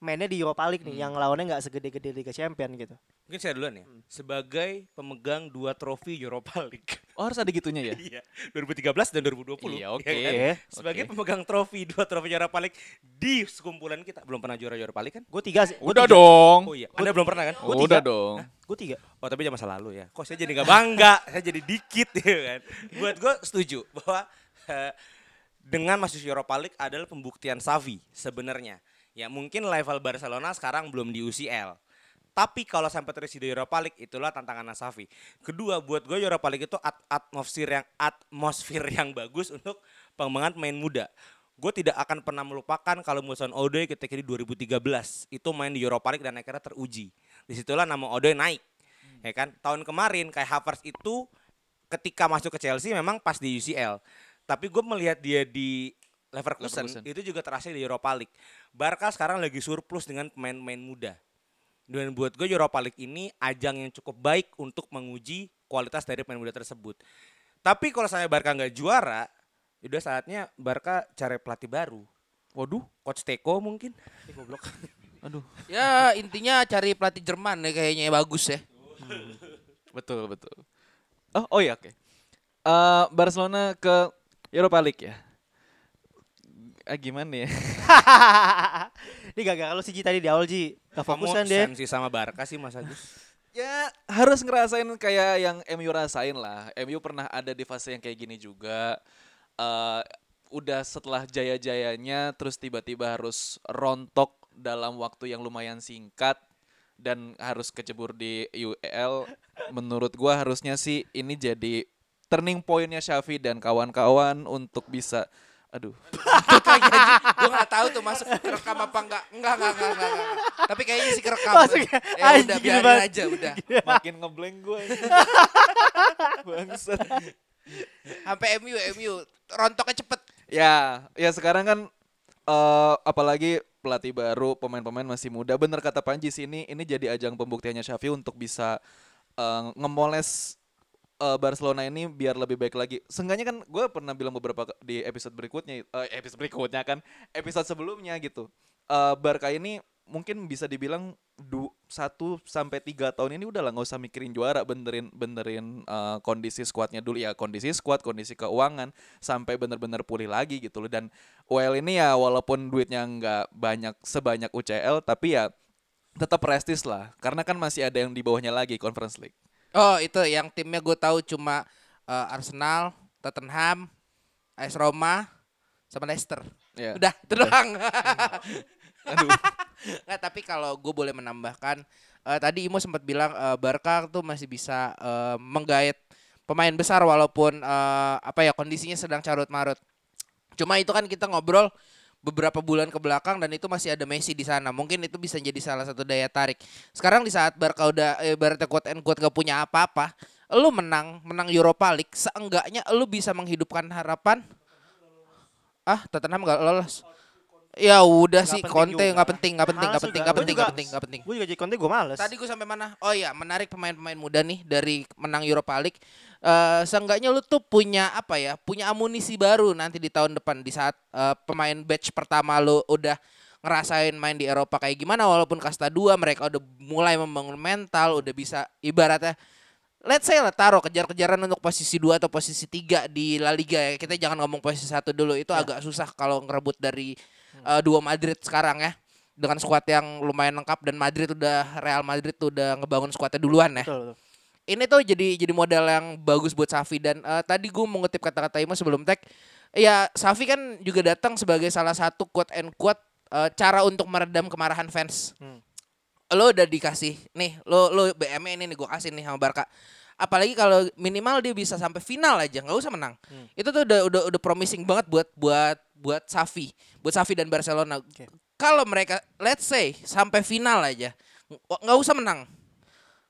mainnya di Europa League nih yang lawannya nggak segede-gede Liga Champion gitu. Mungkin saya duluan ya. Sebagai pemegang dua trofi Europa League. Oh, harus ada gitunya ya? Iya, 2013 dan 2020. Iya, oke. ya kan? Oke. Sebagai Oke. pemegang trofi dua trofi Europa League di sekumpulan kita belum pernah juara Europa League kan? Gue tiga sih. Udah tiga. dong. Oh iya, Anda belum pernah kan? Gua Udah tiga. dong. Gue tiga. Oh tapi jangan masa lalu ya. Kok saya jadi nggak bangga, saya jadi dikit ya kan. Buat gue setuju bahwa eh, dengan masuk Europa League adalah pembuktian Xavi sebenarnya. Ya mungkin level Barcelona sekarang belum di UCL. Tapi kalau sampai terisi di Europa League itulah tantangan Xavi. Kedua buat gue Europa League itu at- atmosfer yang atmosfer yang bagus untuk pengembangan pemain muda. Gue tidak akan pernah melupakan kalau Muson Odoi ketika di 2013 itu main di Europa League dan akhirnya teruji. Di situlah nama Odoi naik. Ya kan? Tahun kemarin kayak Havertz itu ketika masuk ke Chelsea memang pas di UCL. Tapi gue melihat dia di Leverkusen, Leverkusen. itu juga terasa di Europa League. Barca sekarang lagi surplus dengan pemain-pemain muda. Dan buat gue Europa League ini ajang yang cukup baik untuk menguji kualitas dari pemain muda tersebut. Tapi kalau saya Barca nggak juara, udah saatnya Barca cari pelatih baru. Waduh, Coach Teko mungkin. aduh. Ya intinya cari pelatih Jerman ya kayaknya bagus ya. Betul, betul. Oh, oh ya, oke. Eh, Barcelona ke Europa League ya. Ah, gimana ya? Ini gara-gara lu sih Ji tadi di awal Ji. Gak fokus kan Kamu dia. sensi sama Barca sih Mas Agus. ya harus ngerasain kayak yang MU rasain lah. MU pernah ada di fase yang kayak gini juga. eh udah setelah jaya-jayanya terus tiba-tiba harus rontok dalam waktu yang lumayan singkat dan harus kecebur di UEL. Menurut gua harusnya sih ini jadi turning pointnya Xavi dan kawan-kawan untuk bisa aduh gue nggak tahu tuh masuk kerekam apa enggak. Enggak, enggak, enggak, enggak. enggak. Tapi kayaknya sih kerekam. Masuknya, Ya anjing udah biarin banget. aja udah. makin ngeblank gue bangsat Sampai MU MU rontoknya cepet. Ya, ya sekarang kan eh apalagi pelatih baru, pemain-pemain masih muda. Bener kata Panji sih ini ini jadi ajang pembuktiannya Xavi untuk bisa eh, ngemoles eh, Barcelona ini biar lebih baik lagi. Seenggaknya kan gue pernah bilang beberapa di episode berikutnya, eh, episode berikutnya kan, episode sebelumnya gitu. Eh Barca ini mungkin bisa dibilang du, satu sampai tiga tahun ini udah lah nggak usah mikirin juara, benerin benerin eh, kondisi skuadnya dulu ya, kondisi skuad, kondisi keuangan sampai bener-bener pulih lagi gitu loh. Dan UEL ini ya walaupun duitnya nggak banyak sebanyak UCL, tapi ya tetap prestis lah, karena kan masih ada yang di bawahnya lagi Conference League. Oh itu yang timnya gue tahu cuma eh, Arsenal, Tottenham, AS Roma, sama Leicester. Ya. Udah itu doang. Aduh. Nggak, tapi kalau gue boleh menambahkan, eh, tadi Imo sempat bilang eh, Barca tuh masih bisa eh, menggait pemain besar walaupun eh, apa ya kondisinya sedang carut marut. Cuma itu kan kita ngobrol beberapa bulan ke belakang dan itu masih ada Messi di sana. Mungkin itu bisa jadi salah satu daya tarik. Sekarang di saat Barca udah eh, ibaratnya quote and quote gak punya apa-apa, lu menang, menang Europa League, seenggaknya lu bisa menghidupkan harapan. Ah, Tottenham gak lolos. Ya udah sih juga. nggak penting, nggak penting, nggak penting, nggak penting, nggak penting, nggak penting. Gue juga jadi konten gue males. Tadi gue sampai mana? Oh iya, menarik pemain-pemain muda nih dari menang Europa League. Eh seenggaknya lu tuh punya apa ya? Punya amunisi baru nanti di tahun depan di saat eh, pemain batch pertama lu udah ngerasain main di Eropa kayak gimana walaupun kasta 2 mereka udah mulai membangun mental, udah bisa ibaratnya let's say lah taruh kejar-kejaran untuk posisi 2 atau posisi 3 di La Liga ya. Kita jangan ngomong posisi satu dulu. Itu agak susah kalau ngerebut dari eh, dua Madrid sekarang ya. Dengan skuad yang lumayan lengkap dan Madrid udah Real Madrid tuh udah ngebangun skuadnya duluan ya. Betul, betul. Ini tuh jadi jadi modal yang bagus buat Safi dan eh, tadi gue mengutip kata-kata Imo sebelum tag. Ya Safi kan juga datang sebagai salah satu quote and quote eh, cara untuk meredam kemarahan fans Hmm. lo udah dikasih nih lo lo BM ini nih gue kasih nih sama Barca apalagi kalau minimal dia bisa sampai final aja nggak usah menang Hmm. itu tuh udah udah udah promising banget buat buat buat Safi buat Safi dan Barcelona Oke. kalau mereka let's say sampai final aja ng- nggak usah menang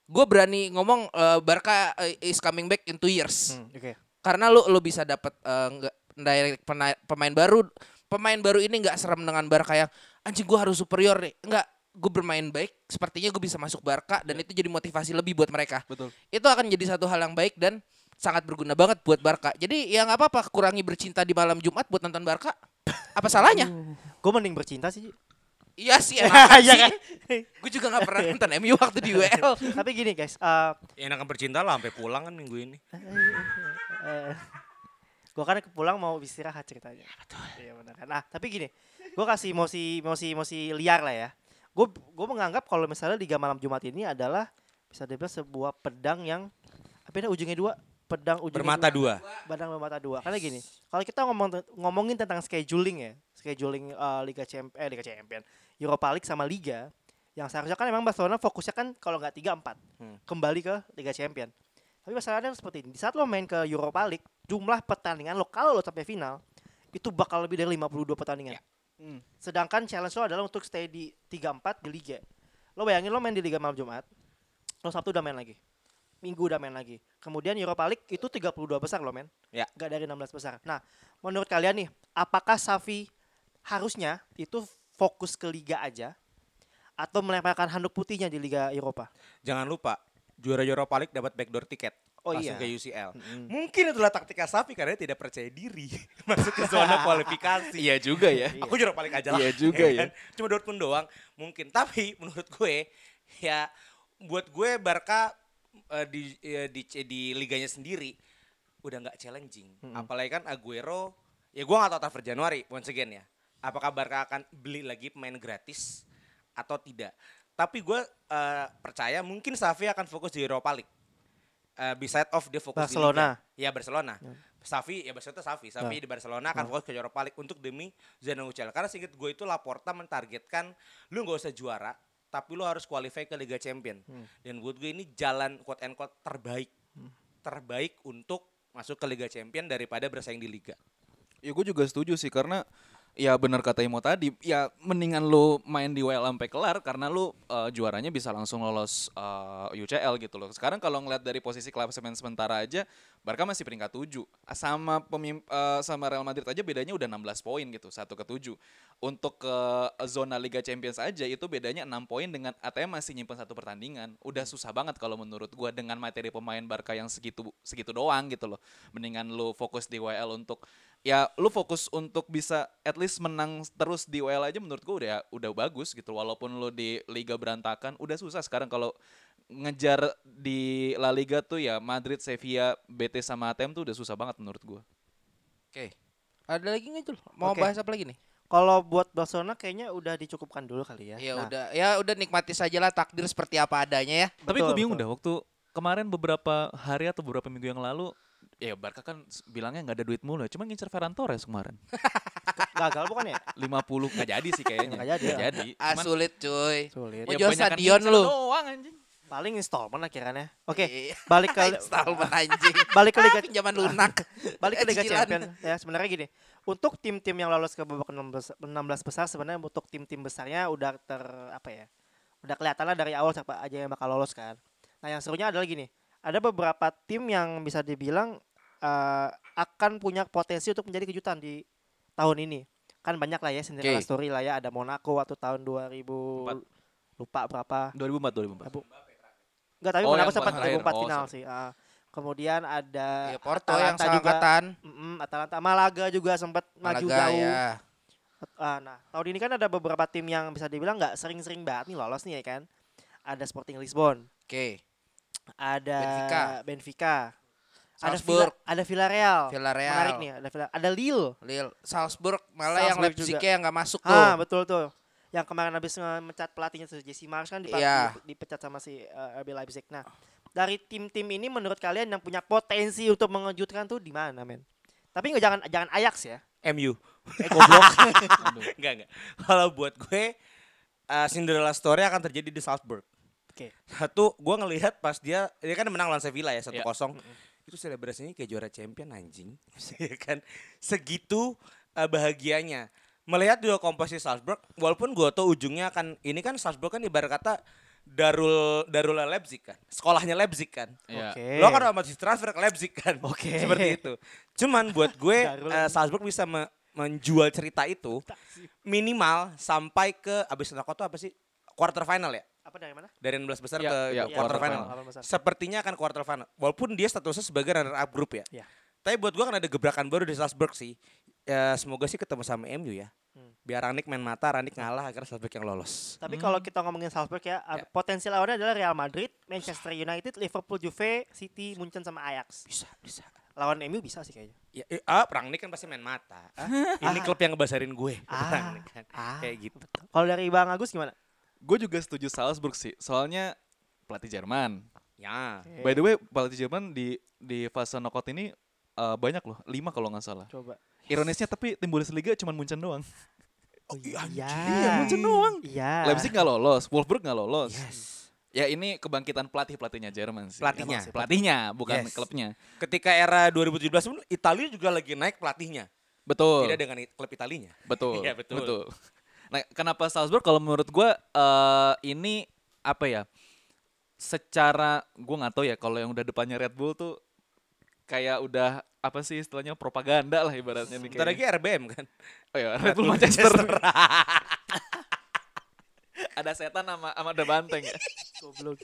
gue berani ngomong eh, Barca eh, is coming back in two years Hmm, Oke. karena lu lu bisa dapat eh, nggak direct pemain baru pemain baru ini nggak serem dengan Barca yang anjing gue harus superior nih nggak gue bermain baik sepertinya gue bisa masuk Barca dan itu jadi motivasi lebih buat mereka Betul. itu akan jadi satu hal yang baik dan sangat berguna banget buat Barca jadi ya nggak apa-apa kurangi bercinta di malam Jumat buat nonton Barca apa salahnya Gue mending bercinta sih. Iya sih Iya sih kan? gue juga nggak pernah nonton MU waktu di WL Tapi gini guys, eh Ya, enakan bercinta lah sampai pulang kan minggu ini. gue kan pulang mau istirahat ceritanya. Betul. Iya benar kan. Nah tapi gini, gue kasih emosi emosi emosi liar lah ya. Gue gue menganggap kalau misalnya Liga Malam Jumat ini adalah bisa dibilang sebuah pedang yang apa ya ujungnya dua pedang ujungnya Bermata dua. Badang bermata dua. Karena gini, kalau kita ngomong ngomongin tentang scheduling ya, scheduling eh, Liga Champion, eh Liga Champion, Europa League sama Liga, yang seharusnya kan emang Barcelona fokusnya kan kalau nggak tiga empat, Hmm. kembali ke Liga Champion. Tapi masalahnya seperti ini, di saat lo main ke Europa League, jumlah pertandingan lo kalau lo sampai final itu bakal lebih dari 52 pertandingan. Ya. Hmm. Sedangkan challenge lo adalah untuk stay di 3-4 di Liga. Lo bayangin lo main di Liga malam Jumat, lo Sabtu udah main lagi. Minggu udah main lagi. Kemudian Europa League itu 32 besar lo men. Ya. Gak dari 16 besar. Nah, menurut kalian nih, apakah Safi harusnya itu fokus ke Liga aja atau melemparkan handuk putihnya di Liga Eropa? Jangan lupa juara Europa League dapat backdoor tiket. Oh langsung iya. ke UCL. Mm-mm. Mungkin itulah taktika Safi karena dia tidak percaya diri masuk ke zona kualifikasi. Iya juga ya. Aku juara paling aja lah. Iya juga ya. kan? Cuma Dortmund doang mungkin. Tapi menurut gue ya buat gue Barca eh, di, eh, di di liganya sendiri udah nggak challenging. Apalagi kan Aguero ya gue nggak tahu transfer Januari once again ya. Apakah Barca akan beli lagi pemain gratis atau tidak? Tapi gue eh, percaya mungkin Xavi akan fokus di Europa League. Eh, beside of dia fokus Barcelona. di Liga. Ya Barcelona. Xavi ya maksudnya Xavi. Xavi di Barcelona akan fokus ke Europa League untuk demi zona UCL. Karena singkat gue itu Laporta mentargetkan lu nggak usah juara, tapi lu harus qualify ke Liga Champion. Dan buat gue ini jalan quote and quote terbaik. Terbaik untuk masuk ke Liga Champion daripada bersaing di liga. Ya gue juga setuju sih karena ya benar kata Imo tadi ya mendingan lu main di WL sampai kelar karena lu eh, juaranya bisa langsung lolos eh, UCL gitu loh. Sekarang kalau ngeliat dari posisi klasemen sementara aja Barca masih peringkat 7 sama pemim, eh, sama Real Madrid aja bedanya udah 16 poin gitu, satu ke 7. Untuk ke zona Liga Champions aja itu bedanya 6 poin dengan ATM masih nyimpen satu pertandingan. Udah susah banget kalau menurut gua dengan materi pemain Barca yang segitu segitu doang gitu loh. Mendingan lu fokus di WL untuk ya lu fokus untuk bisa at least menang terus di WL aja menurut gua udah udah bagus gitu walaupun lu di liga berantakan udah susah sekarang kalau ngejar di La Liga tuh ya Madrid, Sevilla, Betis sama ATM tuh udah susah banget menurut gua. Oke. Ada lagi nggak Jul? Mau Oke. bahas apa lagi nih? Kalau buat Barcelona kayaknya udah dicukupkan dulu kali ya. Ya Nah, udah, ya udah nikmati sajalah takdir seperti apa adanya ya. Tapi gue bingung betul. dah waktu kemarin beberapa hari atau beberapa minggu yang lalu ya Barca kan bilangnya nggak ada duit mulu, cuma ngincer Ferran Torres kemarin. Gagal bukan ya? 50 nggak jadi sih kayaknya. Nggak jadi ya? jadi. Ah Cuman sulit cuy. Sulit. Mau jual banyakan stadion lu. Doang anjing. Paling installment akhirnya. Oke, Iya. balik ke Installment anjing. balik ke Liga Ah, pinjaman lunak. balik ke Liga. Champions ya sebenarnya gini untuk tim-tim yang lolos ke babak 16, 16 besar sebenarnya untuk tim-tim besarnya udah ter apa ya udah kelihatan lah dari awal siapa aja yang bakal lolos kan nah yang serunya adalah gini ada beberapa tim yang bisa dibilang eh, akan punya potensi untuk menjadi kejutan di tahun ini kan banyak lah ya Cinderella Oke. story lah ya ada Monaco waktu tahun 2000 Empat. lupa berapa 2004 2004. Abu- Enggak tapi Oh, Monaco sempat terakhir. 2004 Oh, final sorry. sih ah. kemudian ada Ya, Porto yang Atalanta juga. seangkatan. Mm-mm, Atalanta Malaga juga sempat maju jauh. ya. Ah, nah, tahun ini kan ada beberapa tim yang bisa dibilang nggak sering-sering banget nih lolos nih ya kan. Ada Sporting Lisbon, Oke. ada Benfica. Benfica, ada Salzburg. Villa, ada Villarreal. Villarreal. Menarik nih, ada Villa, ada Lille. Lille, Salzburg malah yang Salzburg Leipzig juga. yang nggak masuk tuh. Ah, betul tuh. Yang kemarin habis mecat pelatihnya tuh Jesse Marsch kan dipa- Iya. di- dipecat sama si uh, RB Leipzig. Nah, dari tim-tim ini menurut kalian yang punya potensi untuk mengejutkan tuh di mana, men? Tapi nggak jangan jangan Ajax ya. MU. Eh, goblok. Enggak enggak. Kalau buat gue uh, Cinderella story akan terjadi di Salzburg. Oke. Satu, gue ngelihat pas dia dia kan menang lawan Sevilla ya 1-0. Ya. Itu selebrasinya kayak juara champion anjing. Ya kan segitu uh, bahagianya. Melihat dua komposisi Salzburg, walaupun gue tau ujungnya akan ini kan Salzburg kan ibarat kata Darul Darul Leipzig kan, sekolahnya Leipzig kan. Iya. Oke. Lo kan otomatis transfer ke Leipzig kan. Oke. Seperti itu. Cuman buat gue eh, Salzburg bisa me- menjual cerita itu minimal sampai ke abis tuh apa sih? Quarter final ya? Apa dari mana? Dari 16 besar Iya, ke iya, quarter quarter final. final. Sepertinya akan quarter final. Walaupun dia statusnya sebagai runner up group ya. Iya. Tapi buat gua kan ada gebrakan baru di Salzburg sih. Ya, semoga sih ketemu sama MU ya. Hmm. Biar Ranik main mata, Ranik ngalah akhirnya Salzburg yang lolos. Tapi kalau kita ngomongin Salzburg ya, Ya. potensi lawannya adalah Real Madrid, Manchester United, Liverpool, Juve, City, Munchen sama Ajax. Bisa, bisa. Lawan MU bisa sih kayaknya. Ya, eh, ah, Rangnick kan pasti main mata. Ah, ini klub yang ngebasarin gue. Ah. Rangnick kan. Ah, Kayak gitu. Kalau dari Bang Agus gimana? Gue juga setuju Salzburg sih, soalnya pelatih Jerman. Ya. By the way, pelatih Jerman di di fase knockout ini eh, banyak loh, lima kalau nggak salah. Coba. Ironisnya tapi tim Bundesliga cuma Munchen doang. Oh iya. Iya, Munchen doang. Iya. Leipzig nggak lolos, Wolfsburg nggak lolos. Yes. Ya ini kebangkitan pelatih pelatihnya Jerman sih. Pelatihnya. Sih, Pelatihnya, bukan Yes. klubnya. Ketika era 2017 pun Italia juga lagi naik pelatihnya. Betul. Tidak dengan klub Italinya. Betul. Iya, betul. Nah, kenapa Salzburg kalau menurut gua eh ini apa ya? Secara gua nggak tahu ya kalau yang udah depannya Red Bull tuh kayak udah apa sih istilahnya propaganda lah ibaratnya nih. Bentar lagi. RBM kan. Oh ya, Red Bull Manchester. Ada setan sama sama ada banteng ya. Goblok.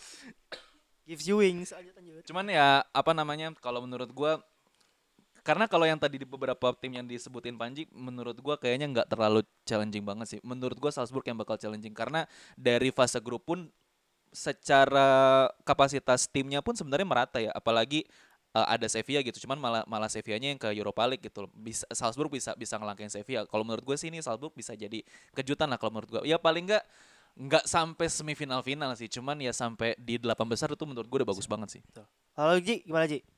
Gives you wings. Lanjut lanjut. Cuman ya apa namanya kalau menurut gua karena kalau yang tadi di beberapa tim yang disebutin Panji menurut gua kayaknya nggak terlalu challenging banget sih. Menurut gua Salzburg yang bakal challenging karena dari fase grup pun secara kapasitas timnya pun sebenarnya merata ya. Apalagi eh, ada Sevilla gitu. Cuman malah malah Sevillanya yang ke Europa League gitu. Bisa Salzburg bisa bisa ngelangkain Sevilla. Kalau menurut gue sih ini Salzburg bisa jadi kejutan lah kalau menurut gua. Ya paling nggak nggak sampai semifinal final sih. Cuman ya sampai di delapan besar itu menurut gue udah bagus banget sih. Halo Ji, gimana Ji?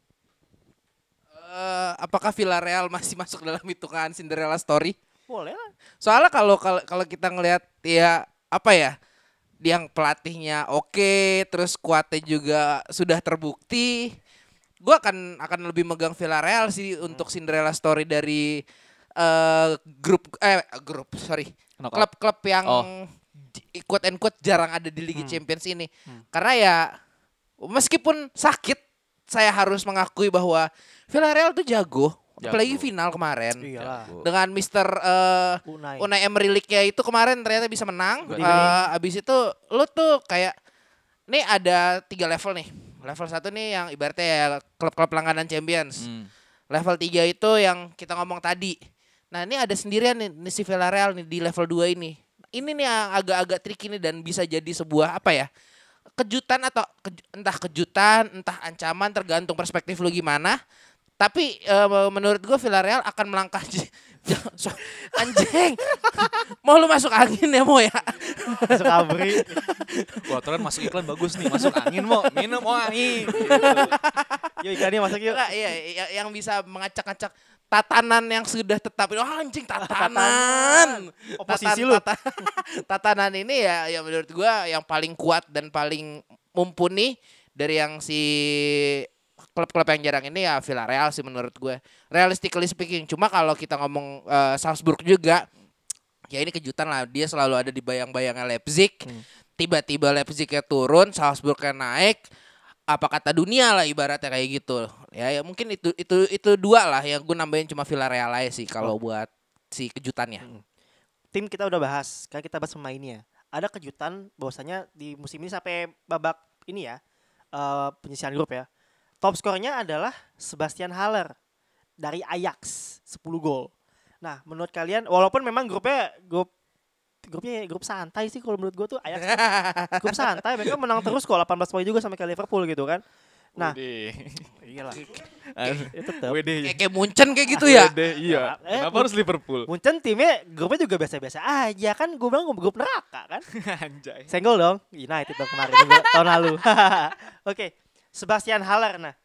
Eh, apakah Villarreal masih masuk dalam hitungan Cinderella story? Boleh lah. Soalnya kalau kalau kita ngelihat ya apa ya? Yang pelatihnya oke, terus kuatnya juga sudah terbukti. Gua akan akan lebih megang Villarreal sih untuk Cinderella story dari eh grup eh grup sorry klub-klub yang Oh. quote and quote jarang ada di Liga Champions ini. Karena ya meskipun sakit saya harus mengakui bahwa Villarreal tuh jago, apalagi Jago. final kemarin. Iyalah. Dengan Mister eh, Unai. Unai Emery League-nya itu kemarin ternyata bisa menang. Eh, abis itu lu tuh kayak nih ada tiga level nih. Level satu nih yang ibaratnya ya klub-klub langganan Champions. Hmm. Level 3 itu yang kita ngomong tadi. Nah ini ada sendirian nih, nih si Villarreal nih di level 2 ini. Ini nih yang agak-agak tricky nih dan bisa jadi sebuah apa ya. Kejutan atau keju- entah kejutan, entah ancaman tergantung perspektif lu gimana. Tapi eh, menurut gue Villarreal akan melangkah anjing. mau lu masuk angin ya mau ya? Masuk abri. Wah, keren masuk iklan bagus nih, masuk angin mau minum mau angin. Gitu. Yuk ikannya masuk yuk. Enggak, iya, iya, yang bisa mengacak-acak tatanan yang sudah tetap. Oh, anjing tatanan. Oposisi Tatan- lu. tata- tatanan ini ya ya menurut gua yang paling kuat dan paling mumpuni dari yang si klub-klub yang jarang ini ya Villarreal sih menurut gue. Realistically speaking, cuma kalau kita ngomong eh, Salzburg juga ya ini kejutan lah dia selalu ada di bayang-bayangnya Leipzig. Tiba-tiba Leipzignya turun, Salzburgnya naik. Apa kata dunia lah ibaratnya kayak gitu. Ya, ya mungkin itu itu itu dua lah yang gue nambahin cuma Villarreal aja sih kalau buat si kejutannya. Tim kita udah bahas, kan kita bahas pemainnya. Ada kejutan bahwasanya di musim ini sampai babak ini ya, eh penyisihan grup ya. Top skornya adalah Sebastian Haller dari Ajax 10 gol. Nah, menurut kalian walaupun memang grupnya grup grupnya grup santai sih kalau menurut gue tuh Ajax grup santai mereka menang terus kok 18 poin juga sampai ke Liverpool gitu kan. Nah, iyalah. Ya tetap. Wede. Kayak, kayak Munchen kayak gitu ya. Wede, iya. Eh, Kenapa harus Liverpool? Munchen timnya grupnya juga biasa-biasa aja kan gue bilang grup neraka kan. Anjay. Senggol dong United dong kemarin tahun lalu. Oke, Sebastian Haller nah.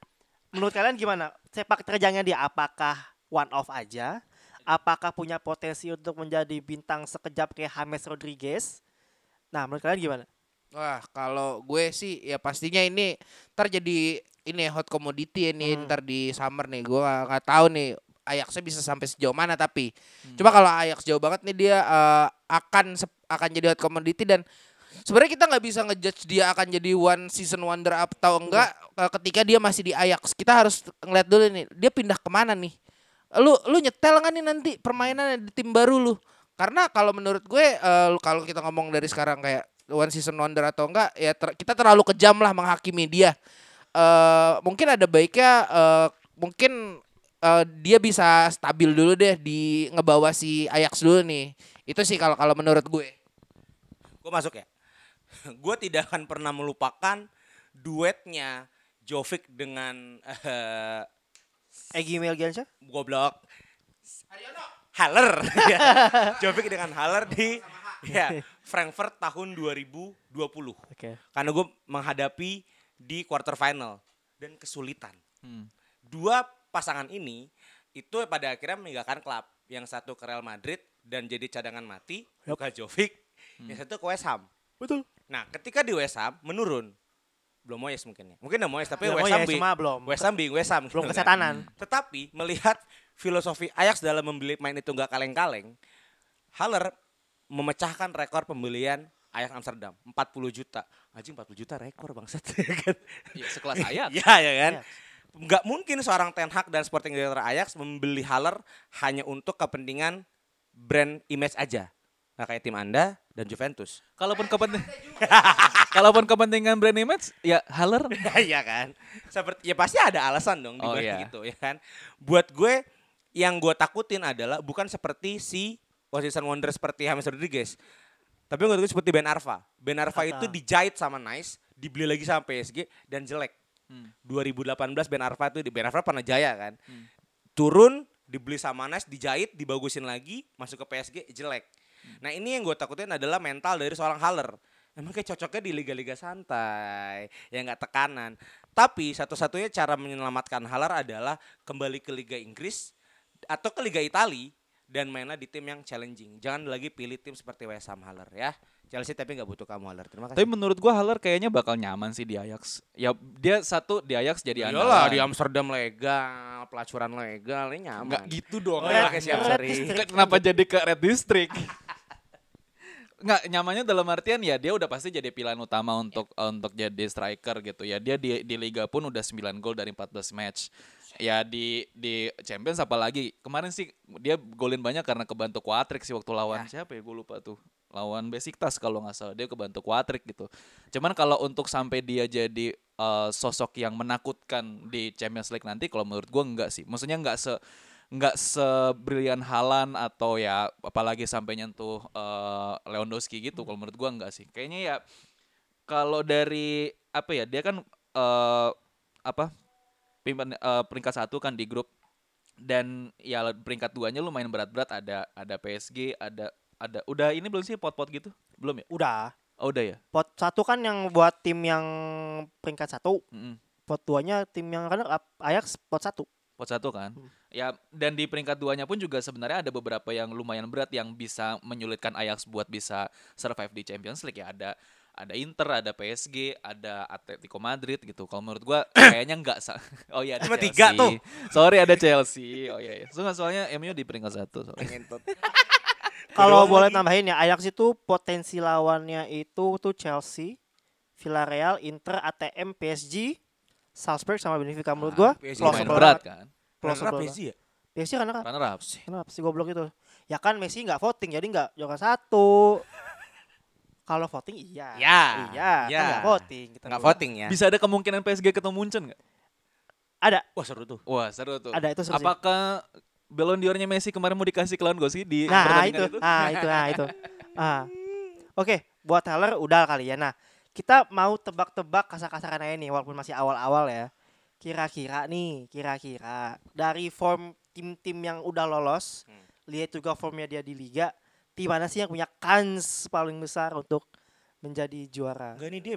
Menurut kalian gimana? Sepak terjangnya dia apakah one off aja? Apakah punya potensi untuk menjadi bintang sekejap kayak James Rodriguez? Nah, menurut kalian gimana? Wah, kalau gue sih ya pastinya ini ntar jadi ini hot commodity ini Hmm. ntar di summer nih. Gue nggak tahu nih Ajaxnya bisa sampai sejauh mana tapi cuma kalau Ajax jauh banget nih dia eh, akan akan jadi hot commodity dan sebenarnya kita nggak bisa ngejudge dia akan jadi one season wonder atau enggak eh, ketika dia masih di Ajax. Kita harus ngeliat dulu nih dia pindah ke mana nih. Lu lu nyetel nggak nih nanti permainan di tim baru lu? Karena kalau menurut gue lu- kalau kita ngomong dari sekarang kayak one season wonder atau enggak ya ter- kita terlalu kejam lah menghakimi dia. eh mungkin ada baiknya eh mungkin eh, dia bisa stabil dulu deh di ngebawa si Ajax dulu nih. Itu sih kalau kalau menurut gue. Gue masuk ya. Gue tidak akan pernah melupakan duetnya Jovic dengan eh Egi Melgiansyah? goblok Haller. Ya. Jovic dengan Haller di ya, Frankfurt tahun 2020. Oke. Karena gue menghadapi di quarter final dan kesulitan. Hmm. Dua pasangan ini itu pada akhirnya meninggalkan klub. Yang satu ke Real Madrid dan jadi cadangan mati, Luka Jovic. Yang satu ke West Ham. Betul. Nah, ketika di West Ham menurun. Belum Moyes mungkin ya. Mungkin udah Moyes tapi Belum West Ham cuma belum. West Ham bingung West Ham. Belum kan. kesetanan. Tetapi melihat filosofi Ajax dalam membeli pemain itu nggak kaleng-kaleng, Haller memecahkan rekor pembelian Ajax Amsterdam 40 juta. Anjing 40 juta rekor bangsat ya kan. Ya, sekelas Ajax. Iya ya kan. Nggak mungkin seorang Ten Hag dan Sporting Director Ajax membeli Haller hanya untuk kepentingan brand image aja. Nggak kayak tim Anda dan Juventus. Kalaupun kepentingan Kalaupun kepentingan brand image ya Haller. Iya kan. Seperti ya pasti ada alasan dong di Oh, iya. itu ya kan. Buat gue yang gue takutin adalah bukan seperti si Washington Wonder seperti James Rodriguez. Tapi gue seperti Ben Arfa. Ben Arfa Ah. itu dijahit sama Nice, dibeli lagi sama PSG dan jelek. Hmm. 2018 Ben Arfa itu di Ben Arfa pernah jaya kan. Hmm. Turun, dibeli sama Nice, dijahit, dibagusin lagi, masuk ke PSG jelek. Nah ini yang gue takutin adalah mental dari seorang Haller. Emang kayak cocoknya di liga-liga santai, ya nggak tekanan. Tapi satu-satunya cara menyelamatkan Haller adalah kembali ke Liga Inggris atau ke Liga Itali dan mainlah di tim yang challenging. Jangan lagi pilih tim seperti West Ham Haller ya. Chelsea tapi nggak butuh kamu Haller. Terima kasih. Tapi menurut gua Haller kayaknya bakal nyaman sih di Ajax. Ya dia satu di Ajax jadi Iyalah andalan. di Amsterdam legal, pelacuran legal, ini nyaman. Enggak gitu dong. Oh, Red- kayak siap. Kenapa jadi ke Red District? Nggak nyamannya dalam artian ya dia udah pasti jadi pilihan utama untuk untuk jadi striker gitu ya. Dia di di liga pun udah 9 gol dari 14 match. Ya di di Champions apalagi kemarin sih dia golin banyak karena kebantu Quadrick sih waktu lawan siapa ya gue lupa tuh. Lawan Besiktas kalau nggak salah dia kebantu Quadrick gitu. Cuman kalau untuk sampai dia jadi eh, sosok yang menakutkan di Champions League nanti kalau menurut gue enggak sih. Maksudnya nggak se nggak sebrilian Halan atau ya apalagi sampai nyentuh eh, Lewandowski gitu kalau menurut gua enggak sih kayaknya ya kalau dari apa ya dia kan eh, apa pimpinan eh, peringkat satu kan di grup dan ya peringkat duanya lumayan berat-berat ada ada PSG ada ada udah ini belum sih pot-pot gitu belum ya Udah. oh udah ya Pot satu kan yang buat tim yang peringkat satu. Mm-mm. Pot duanya tim yang runner up Ajax pot satu. Pot satu kan Hmm. ya dan di peringkat duanya pun juga sebenarnya ada beberapa yang lumayan berat yang bisa menyulitkan Ajax buat bisa survive di Champions League ya ada ada Inter ada PSG ada Atletico Madrid gitu kalau menurut gua kayaknya enggak sa oh iya ada Cuma Chelsea. tiga tuh. sorry ada Chelsea oh iya iya soalnya, soalnya MU di peringkat satu. Kalau boleh tambahin ya Ajax itu potensi lawannya itu tuh Chelsea, Villarreal, Inter, ATM, PSG, Salzburg sama Benfica menurut gua. PSG plausible berat kan Runner-up banget. PSG ya? PSG kan runner up. runner up Kenapa sih goblok itu? Ya kan Messi nggak voting jadi nggak juara satu. Kalau voting iya. Ya, Iya, ya. kan nggak voting. Kita Nggak bilang. voting ya? bisa ada kemungkinan PSG ketemu Munchen nggak Ada, Wah seru tuh. wah seru tuh ada itu seru sih. apakah Ballon d'Or-nya Messi kemarin mau dikasih ke Lewandowski di Nah, pertandingan itu, ah itu, ah itu. Ah. Oke, buat Taylor udah kali ya. Nah, kita mau tebak-tebak kasar-kasaran aja nih walaupun masih awal-awal ya. Kira-kira nih, kira-kira dari form tim-tim yang udah lolos, Hmm. lihat juga formnya dia di liga, tim mana sih yang punya kans paling besar untuk menjadi juara? Enggak ini dia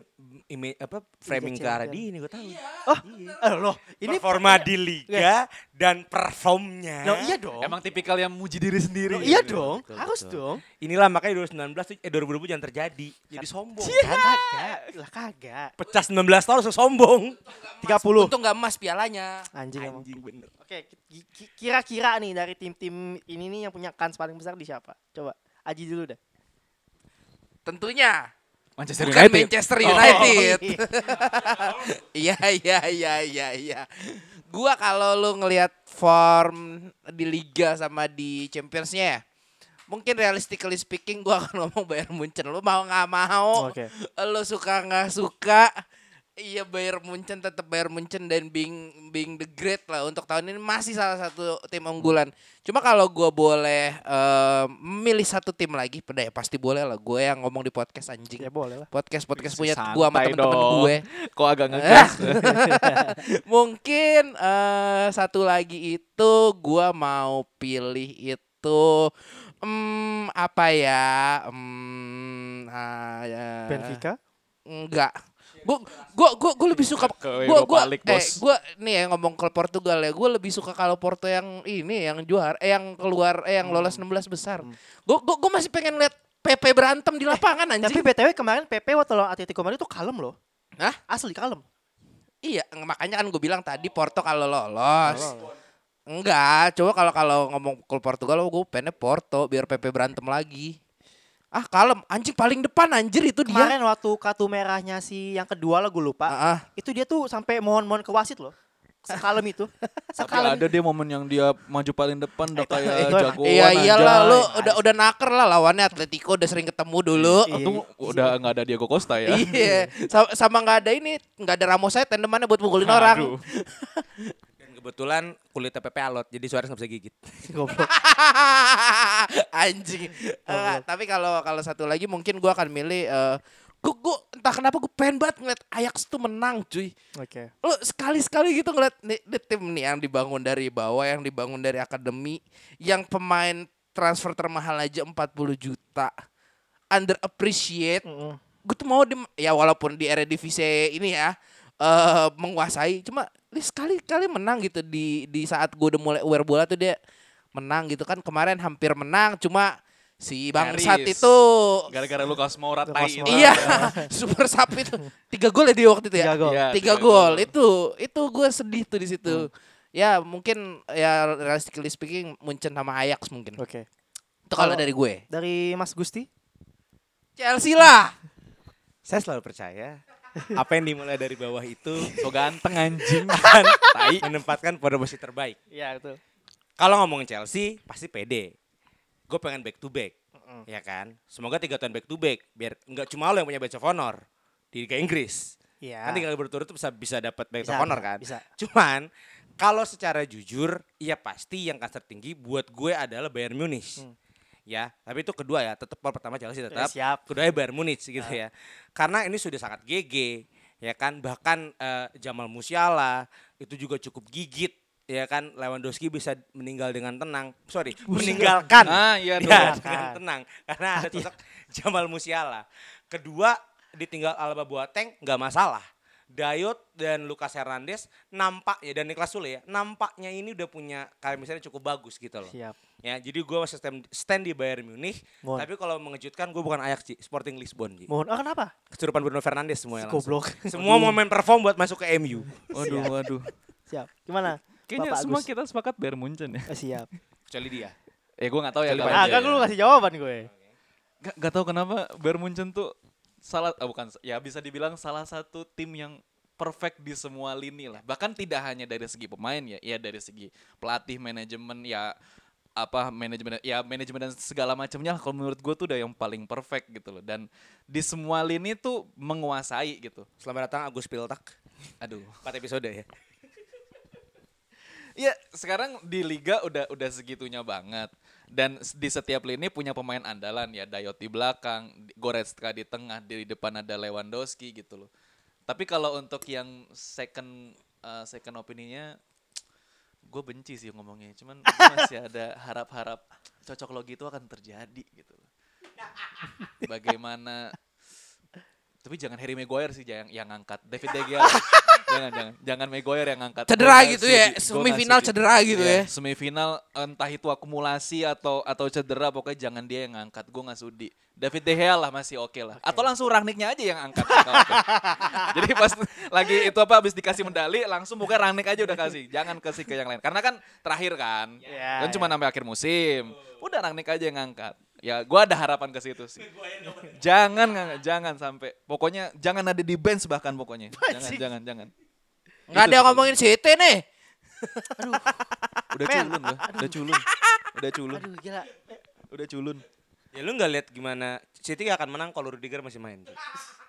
ime, apa framing ke arah dia ini gue tahu. Oh, Iya. eh, loh, ini performa di liga dan performnya. Loh, iya dong. Emang tipikal yang muji diri sendiri. Loh, iya betul, dong, betul, harus betul. dong. Inilah makanya 2019 tuh eh 2020 jangan terjadi. Jadi sombong. Kan kagak, lah kagak. Pecah 19 tahun langsung sombong. 30. Untung gak emas pialanya. Anjing emang. Anjing bener. Oke, ki- ki- kira-kira nih dari tim-tim ini nih yang punya kans paling besar di siapa? Coba, Aji dulu dah. Tentunya Manchester bukan United. Manchester Oh, United. iya. Iya iya iya iya iya. Gua kalau lu ngelihat form di liga sama di Championsnya ya, mungkin realistically speaking gua akan ngomong Bayern Munchen. Lu mau nggak mau, Oke. lu suka nggak suka, iya Bayern Munchen tetap Bayern Munchen dan being being the great lah untuk tahun ini masih salah satu tim unggulan. Cuma kalau gua boleh eh, memilih satu tim lagi, pada ya pasti boleh lah. Gue yang ngomong di podcast anjing. Ya boleh lah. Podcast podcast punya gua sama temen-temen gue. Kok agak ngegas? Mungkin eh satu lagi itu gua mau pilih itu hmm, apa ya? Ah, ya. Benfica. Enggak. Gue gue gue gue lebih suka Ke gue gue eh bos. gue nih ya ngomong ke Portugal ya. Gue lebih suka kalau Porto yang ini yang juara eh yang keluar eh yang lolos 16 besar. Gue gue gue masih pengen lihat PP berantem di lapangan Tapi anjing. BTW kemarin PP waktu lawan Atletico Madrid tuh kalem loh. Hah? Asli kalem. Iya, makanya kan gue bilang tadi Porto kalau lolos. Enggak, coba kalau kalau ngomong ke Portugal gue pengennya Porto biar PP berantem lagi. Ah kalem, anjing paling depan anjir itu dia. Kemarin waktu kartu merahnya si yang kedua lah gue lupa. Ah, ah. Itu dia tuh sampai mohon-mohon ke wasit loh. Sekalem itu. Tapi Sekalem. ada dia momen yang dia maju paling depan udah kayak itu- jagoan Iya iyalah anjay. lu udah udah naker lah lawannya Atletico udah sering ketemu dulu. Iya. Untung udah nggak ada Diego Costa ya. Iya, sama, sama nggak ada ini, nggak ada Ramos saya tandemannya buat pukulin orang. Kebetulan kulit TPP alot, jadi Suarez nggak bisa gigit. Goblok. Anjing. Eh, tapi kalau kalau satu lagi mungkin gua akan milih eh gua, gua entah kenapa gue pengen banget ngeliat Ajax tuh menang cuy. Oke. Lu sekali-sekali gitu ngeliat nih, nih tim nih yang dibangun dari bawah, yang dibangun dari akademi, yang pemain transfer termahal aja 40 juta. Under appreciate. Mm-mm. Gue tuh mau di, ya walaupun di Eredivisie ini ya eh menguasai, cuma dia sekali-kali menang gitu di di saat gue udah mulai aware bola tuh dia menang gitu kan. Kemarin hampir menang cuma si bangsat Nyaris. itu Gara-gara Lucas Moura tai. Itu. iya super sapi itu. Tiga gol ya di waktu itu ya? Tiga gol. Iya, tiga gol. itu itu gue sedih tuh di situ. Ya mungkin ya realistically speaking Munchen sama Ajax mungkin. Oke. itu kalau Kalau- dari gue. Dari Mas Gusti? Chelsea lah. Saya selalu percaya apa yang dimulai dari bawah itu So ganteng anjing. akan menempatkan pada posisi terbaik. Iya betul. Kalau ngomongin Chelsea pasti pede. Gue pengen back to back, ya kan? Semoga tiga tahun back to back, biar nggak cuma lo yang punya badge of honor di Liga Inggris. Iya. Kan tiga kali berturut tuh bisa bisa dapat badge of honor kan? bisa. Cuman kalau secara jujur, ya pasti yang kasar tinggi buat gue adalah Bayern Munich. Hmm. Ya, tapi itu kedua ya, tetap pertama Chelsea tetap. Eh, siap. Kedua Bayern Munich gitu ya. Karena ini sudah sangat GG, ya kan? Bahkan eh, Jamal Musiala itu juga cukup gigit ya kan? Lewandowski bisa meninggal dengan tenang. Sorry meninggalkan. Ah, iya ya, dengan tenang. Karena ada sosok Jamal Musiala. Kedua ditinggal Alba Boateng nggak masalah Dayot dan Lucas Hernandez nampak ya dan Niklas Sule ya nampaknya ini udah punya kayak misalnya cukup bagus gitu loh Siap. ya jadi gue masih stand, stand di Bayern Munich Mohon. tapi kalau mengejutkan gue bukan Ajax Ci, Sporting Lisbon Ci. Mohon. Ah kenapa? kesurupan Bruno Fernandes semuanya langsung. Goblok. semua mau main perform buat masuk ke MU Waduh, waduh. Siap. Gimana? Kayaknya Bapak semua Agus? kita sepakat Bayern Munchen ya. Eh, siap. kecuali dia Eh, gue gak tahu ya. Ah, kan lu kasih jawaban gue. Gak, gak tahu kenapa Bayern Munchen tuh salah ah, bukan ya bisa dibilang salah satu tim yang perfect di semua lini lah. Bahkan tidak hanya dari segi pemain ya, ya dari segi pelatih, manajemen ya apa manajemen ya manajemen dan segala macamnya kalau menurut gue tuh udah yang paling perfect gitu loh. Dan di semua lini tuh menguasai gitu. Selamat datang Agus Piltak. Aduh. 4 episode ya. Iya, sekarang di liga udah udah segitunya banget. Dan di setiap lini punya pemain andalan ya, Dayot di belakang, Goretzka di tengah, di depan ada Lewandowski gitu loh. Tapi kalau untuk yang second eh, second opininya gue benci sih ngomongnya. Cuman masih ada harap-harap cocok logi itu akan terjadi gitu loh. Bagaimana tapi jangan Harry Maguire sih yang yang ngangkat David De Gea. jangan jangan jangan Maguire yang ngangkat. Cedera Gua gitu ya, semifinal cedera gitu Iya, ya. Semifinal entah itu akumulasi atau atau cedera pokoknya jangan dia yang ngangkat. Gue nggak sudi. David De Gea lah masih oke lah. Atau langsung Rangnicknya aja yang angkat. Jadi pas lagi itu apa habis dikasih medali langsung bukan Rangnick aja udah kasih. Jangan kasih ke yang lain. Karena kan terakhir kan. Iya, kan cuma iya. sampai akhir musim. Udah Rangnick aja yang ngangkat. Ya gua ada harapan ke situ sih. Jangan jangan sampai pokoknya jangan ada di bench bahkan pokoknya. Jangan jangan jangan. Nggak ada yang ngomongin City nih. Udah culun gua. Udah culun. Udah culun. Aduh gila. Udah culun. ya lu nggak lihat gimana City akan menang kalau Rudiger masih main.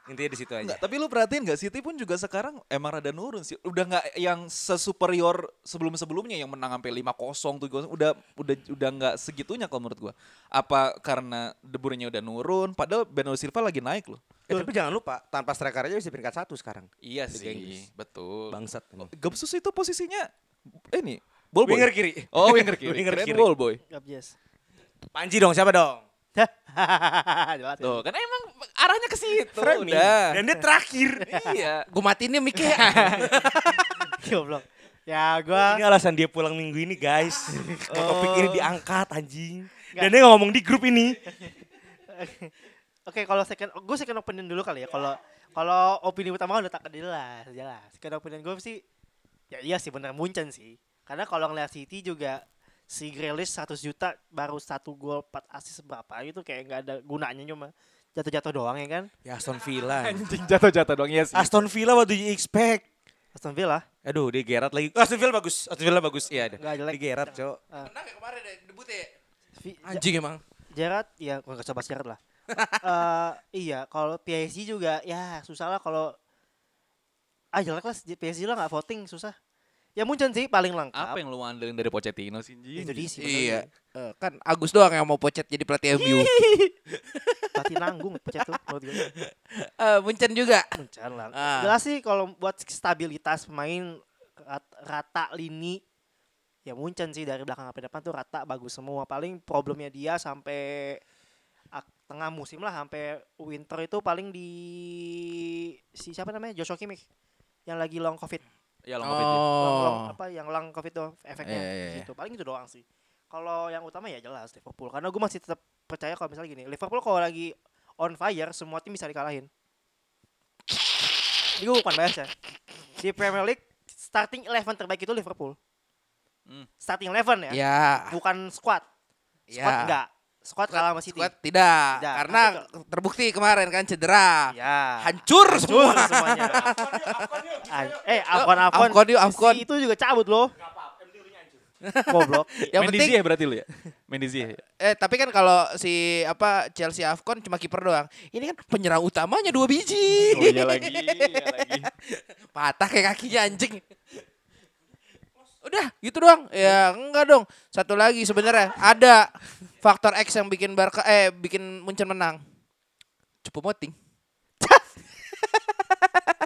Intinya di situ aja Enggak, tapi lu perhatiin gak City pun juga sekarang emang rada nurun sih. Udah nggak yang sesuperior sebelum-sebelumnya yang menang sampai 5-0 tuh udah udah udah nggak segitunya kalau menurut gua. Apa karena De Bruyne udah nurun padahal Bernardo Silva lagi naik loh. Eh, tapi jangan lupa tanpa striker aja bisa peringkat satu sekarang Iya Inggris. betul. bangsat ini. Gabsus itu posisinya ini ball boy. winger kiri Oh, winger kiri. Winger kiri. ball boy. Gap yes. Panji dong siapa dong. Tuh, kan emang arahnya ke situ. Framing. Udah. Dan dia terakhir. iya. Gue matiin nih mic Goblok. Ya gua Ini alasan dia pulang minggu ini guys. Topik ini diangkat anjing. Nggak. Dan dia ngomong di grup ini. Oke, kalau second gue second opinion dulu kali ya. Kalau kalau opini utama kan udah tak jelas, jelas. Second opinion gue sih ya iya sih bener Munchen sih. Karena kalau ngeliat City juga si Grealish 100 juta baru satu gol 4 assist berapa itu kayak nggak ada gunanya cuma jatuh-jatuh doang ya kan. Ya Aston Villa. Anjing jatuh-jatuh dong ya sih. Aston Villa what do you expect? Aston Villa Aduh, dia Gerrard lagi. Oh, Aston Villa bagus. Aston Villa bagus. Iya, ada. nggak jelek. Dia Gerrard, Cok. Menang ya kemarin deh, debut ya. Anjing emang. Gerrard ya gue gak coba Gerrard lah. Eh iya, kalau PSG juga ya susah lah kalau ah jelek lah PSG lah nggak voting susah. Ya Munchen sih paling lengkap. Apa yang lu andelin dari Pochettino sih? anjing? Itu dia sih. Iya. Eh, kan Agus doang yang mau pocet jadi pelatih MU. Pasti nanggung pecah tuh menurut gue. Eh, Munchen juga. Munchen lah. Ah. Jelas sih kalau buat stabilitas pemain rat- rata lini ya Munchen sih dari belakang sampai depan tuh rata bagus semua. Paling problemnya dia sampai ak- tengah musim lah sampai winter itu paling di si siapa namanya Joshua Kimmich yang lagi long covid Ya long covid ya. long, long- Oh. apa yang long covid tuh efeknya Iya, iya, iya. gitu paling itu doang sih kalau yang utama ya jelas Liverpool karena gue masih tetap percaya kalau misalnya gini Liverpool kalau lagi on fire semua tim bisa dikalahin ini gue bukan bias ya di Premier League starting eleven terbaik itu Liverpool Hmm. starting eleven ya Ya. bukan squad squad Ya. enggak squad kalah sama City Squad tidak, Tidak, karena terbukti kemarin kan cedera. ya Hancur Hancur semua. semuanya eh Afcon Afcon Afcon yuk, Afcon. Si itu juga cabut loh goblok Yang Mendy penting Ziyech berarti lu ya? Mendy Ziyech. eh tapi kan kalau si apa Chelsea Afcon cuma kiper doang. Ini kan penyerang utamanya dua biji. Oh iya lagi, iya lagi. Patah kayak kakinya anjing udah gitu doang. Ya enggak dong. Satu lagi sebenarnya. Ada faktor X yang bikin Barca eh bikin Munchen menang. Cupu moting.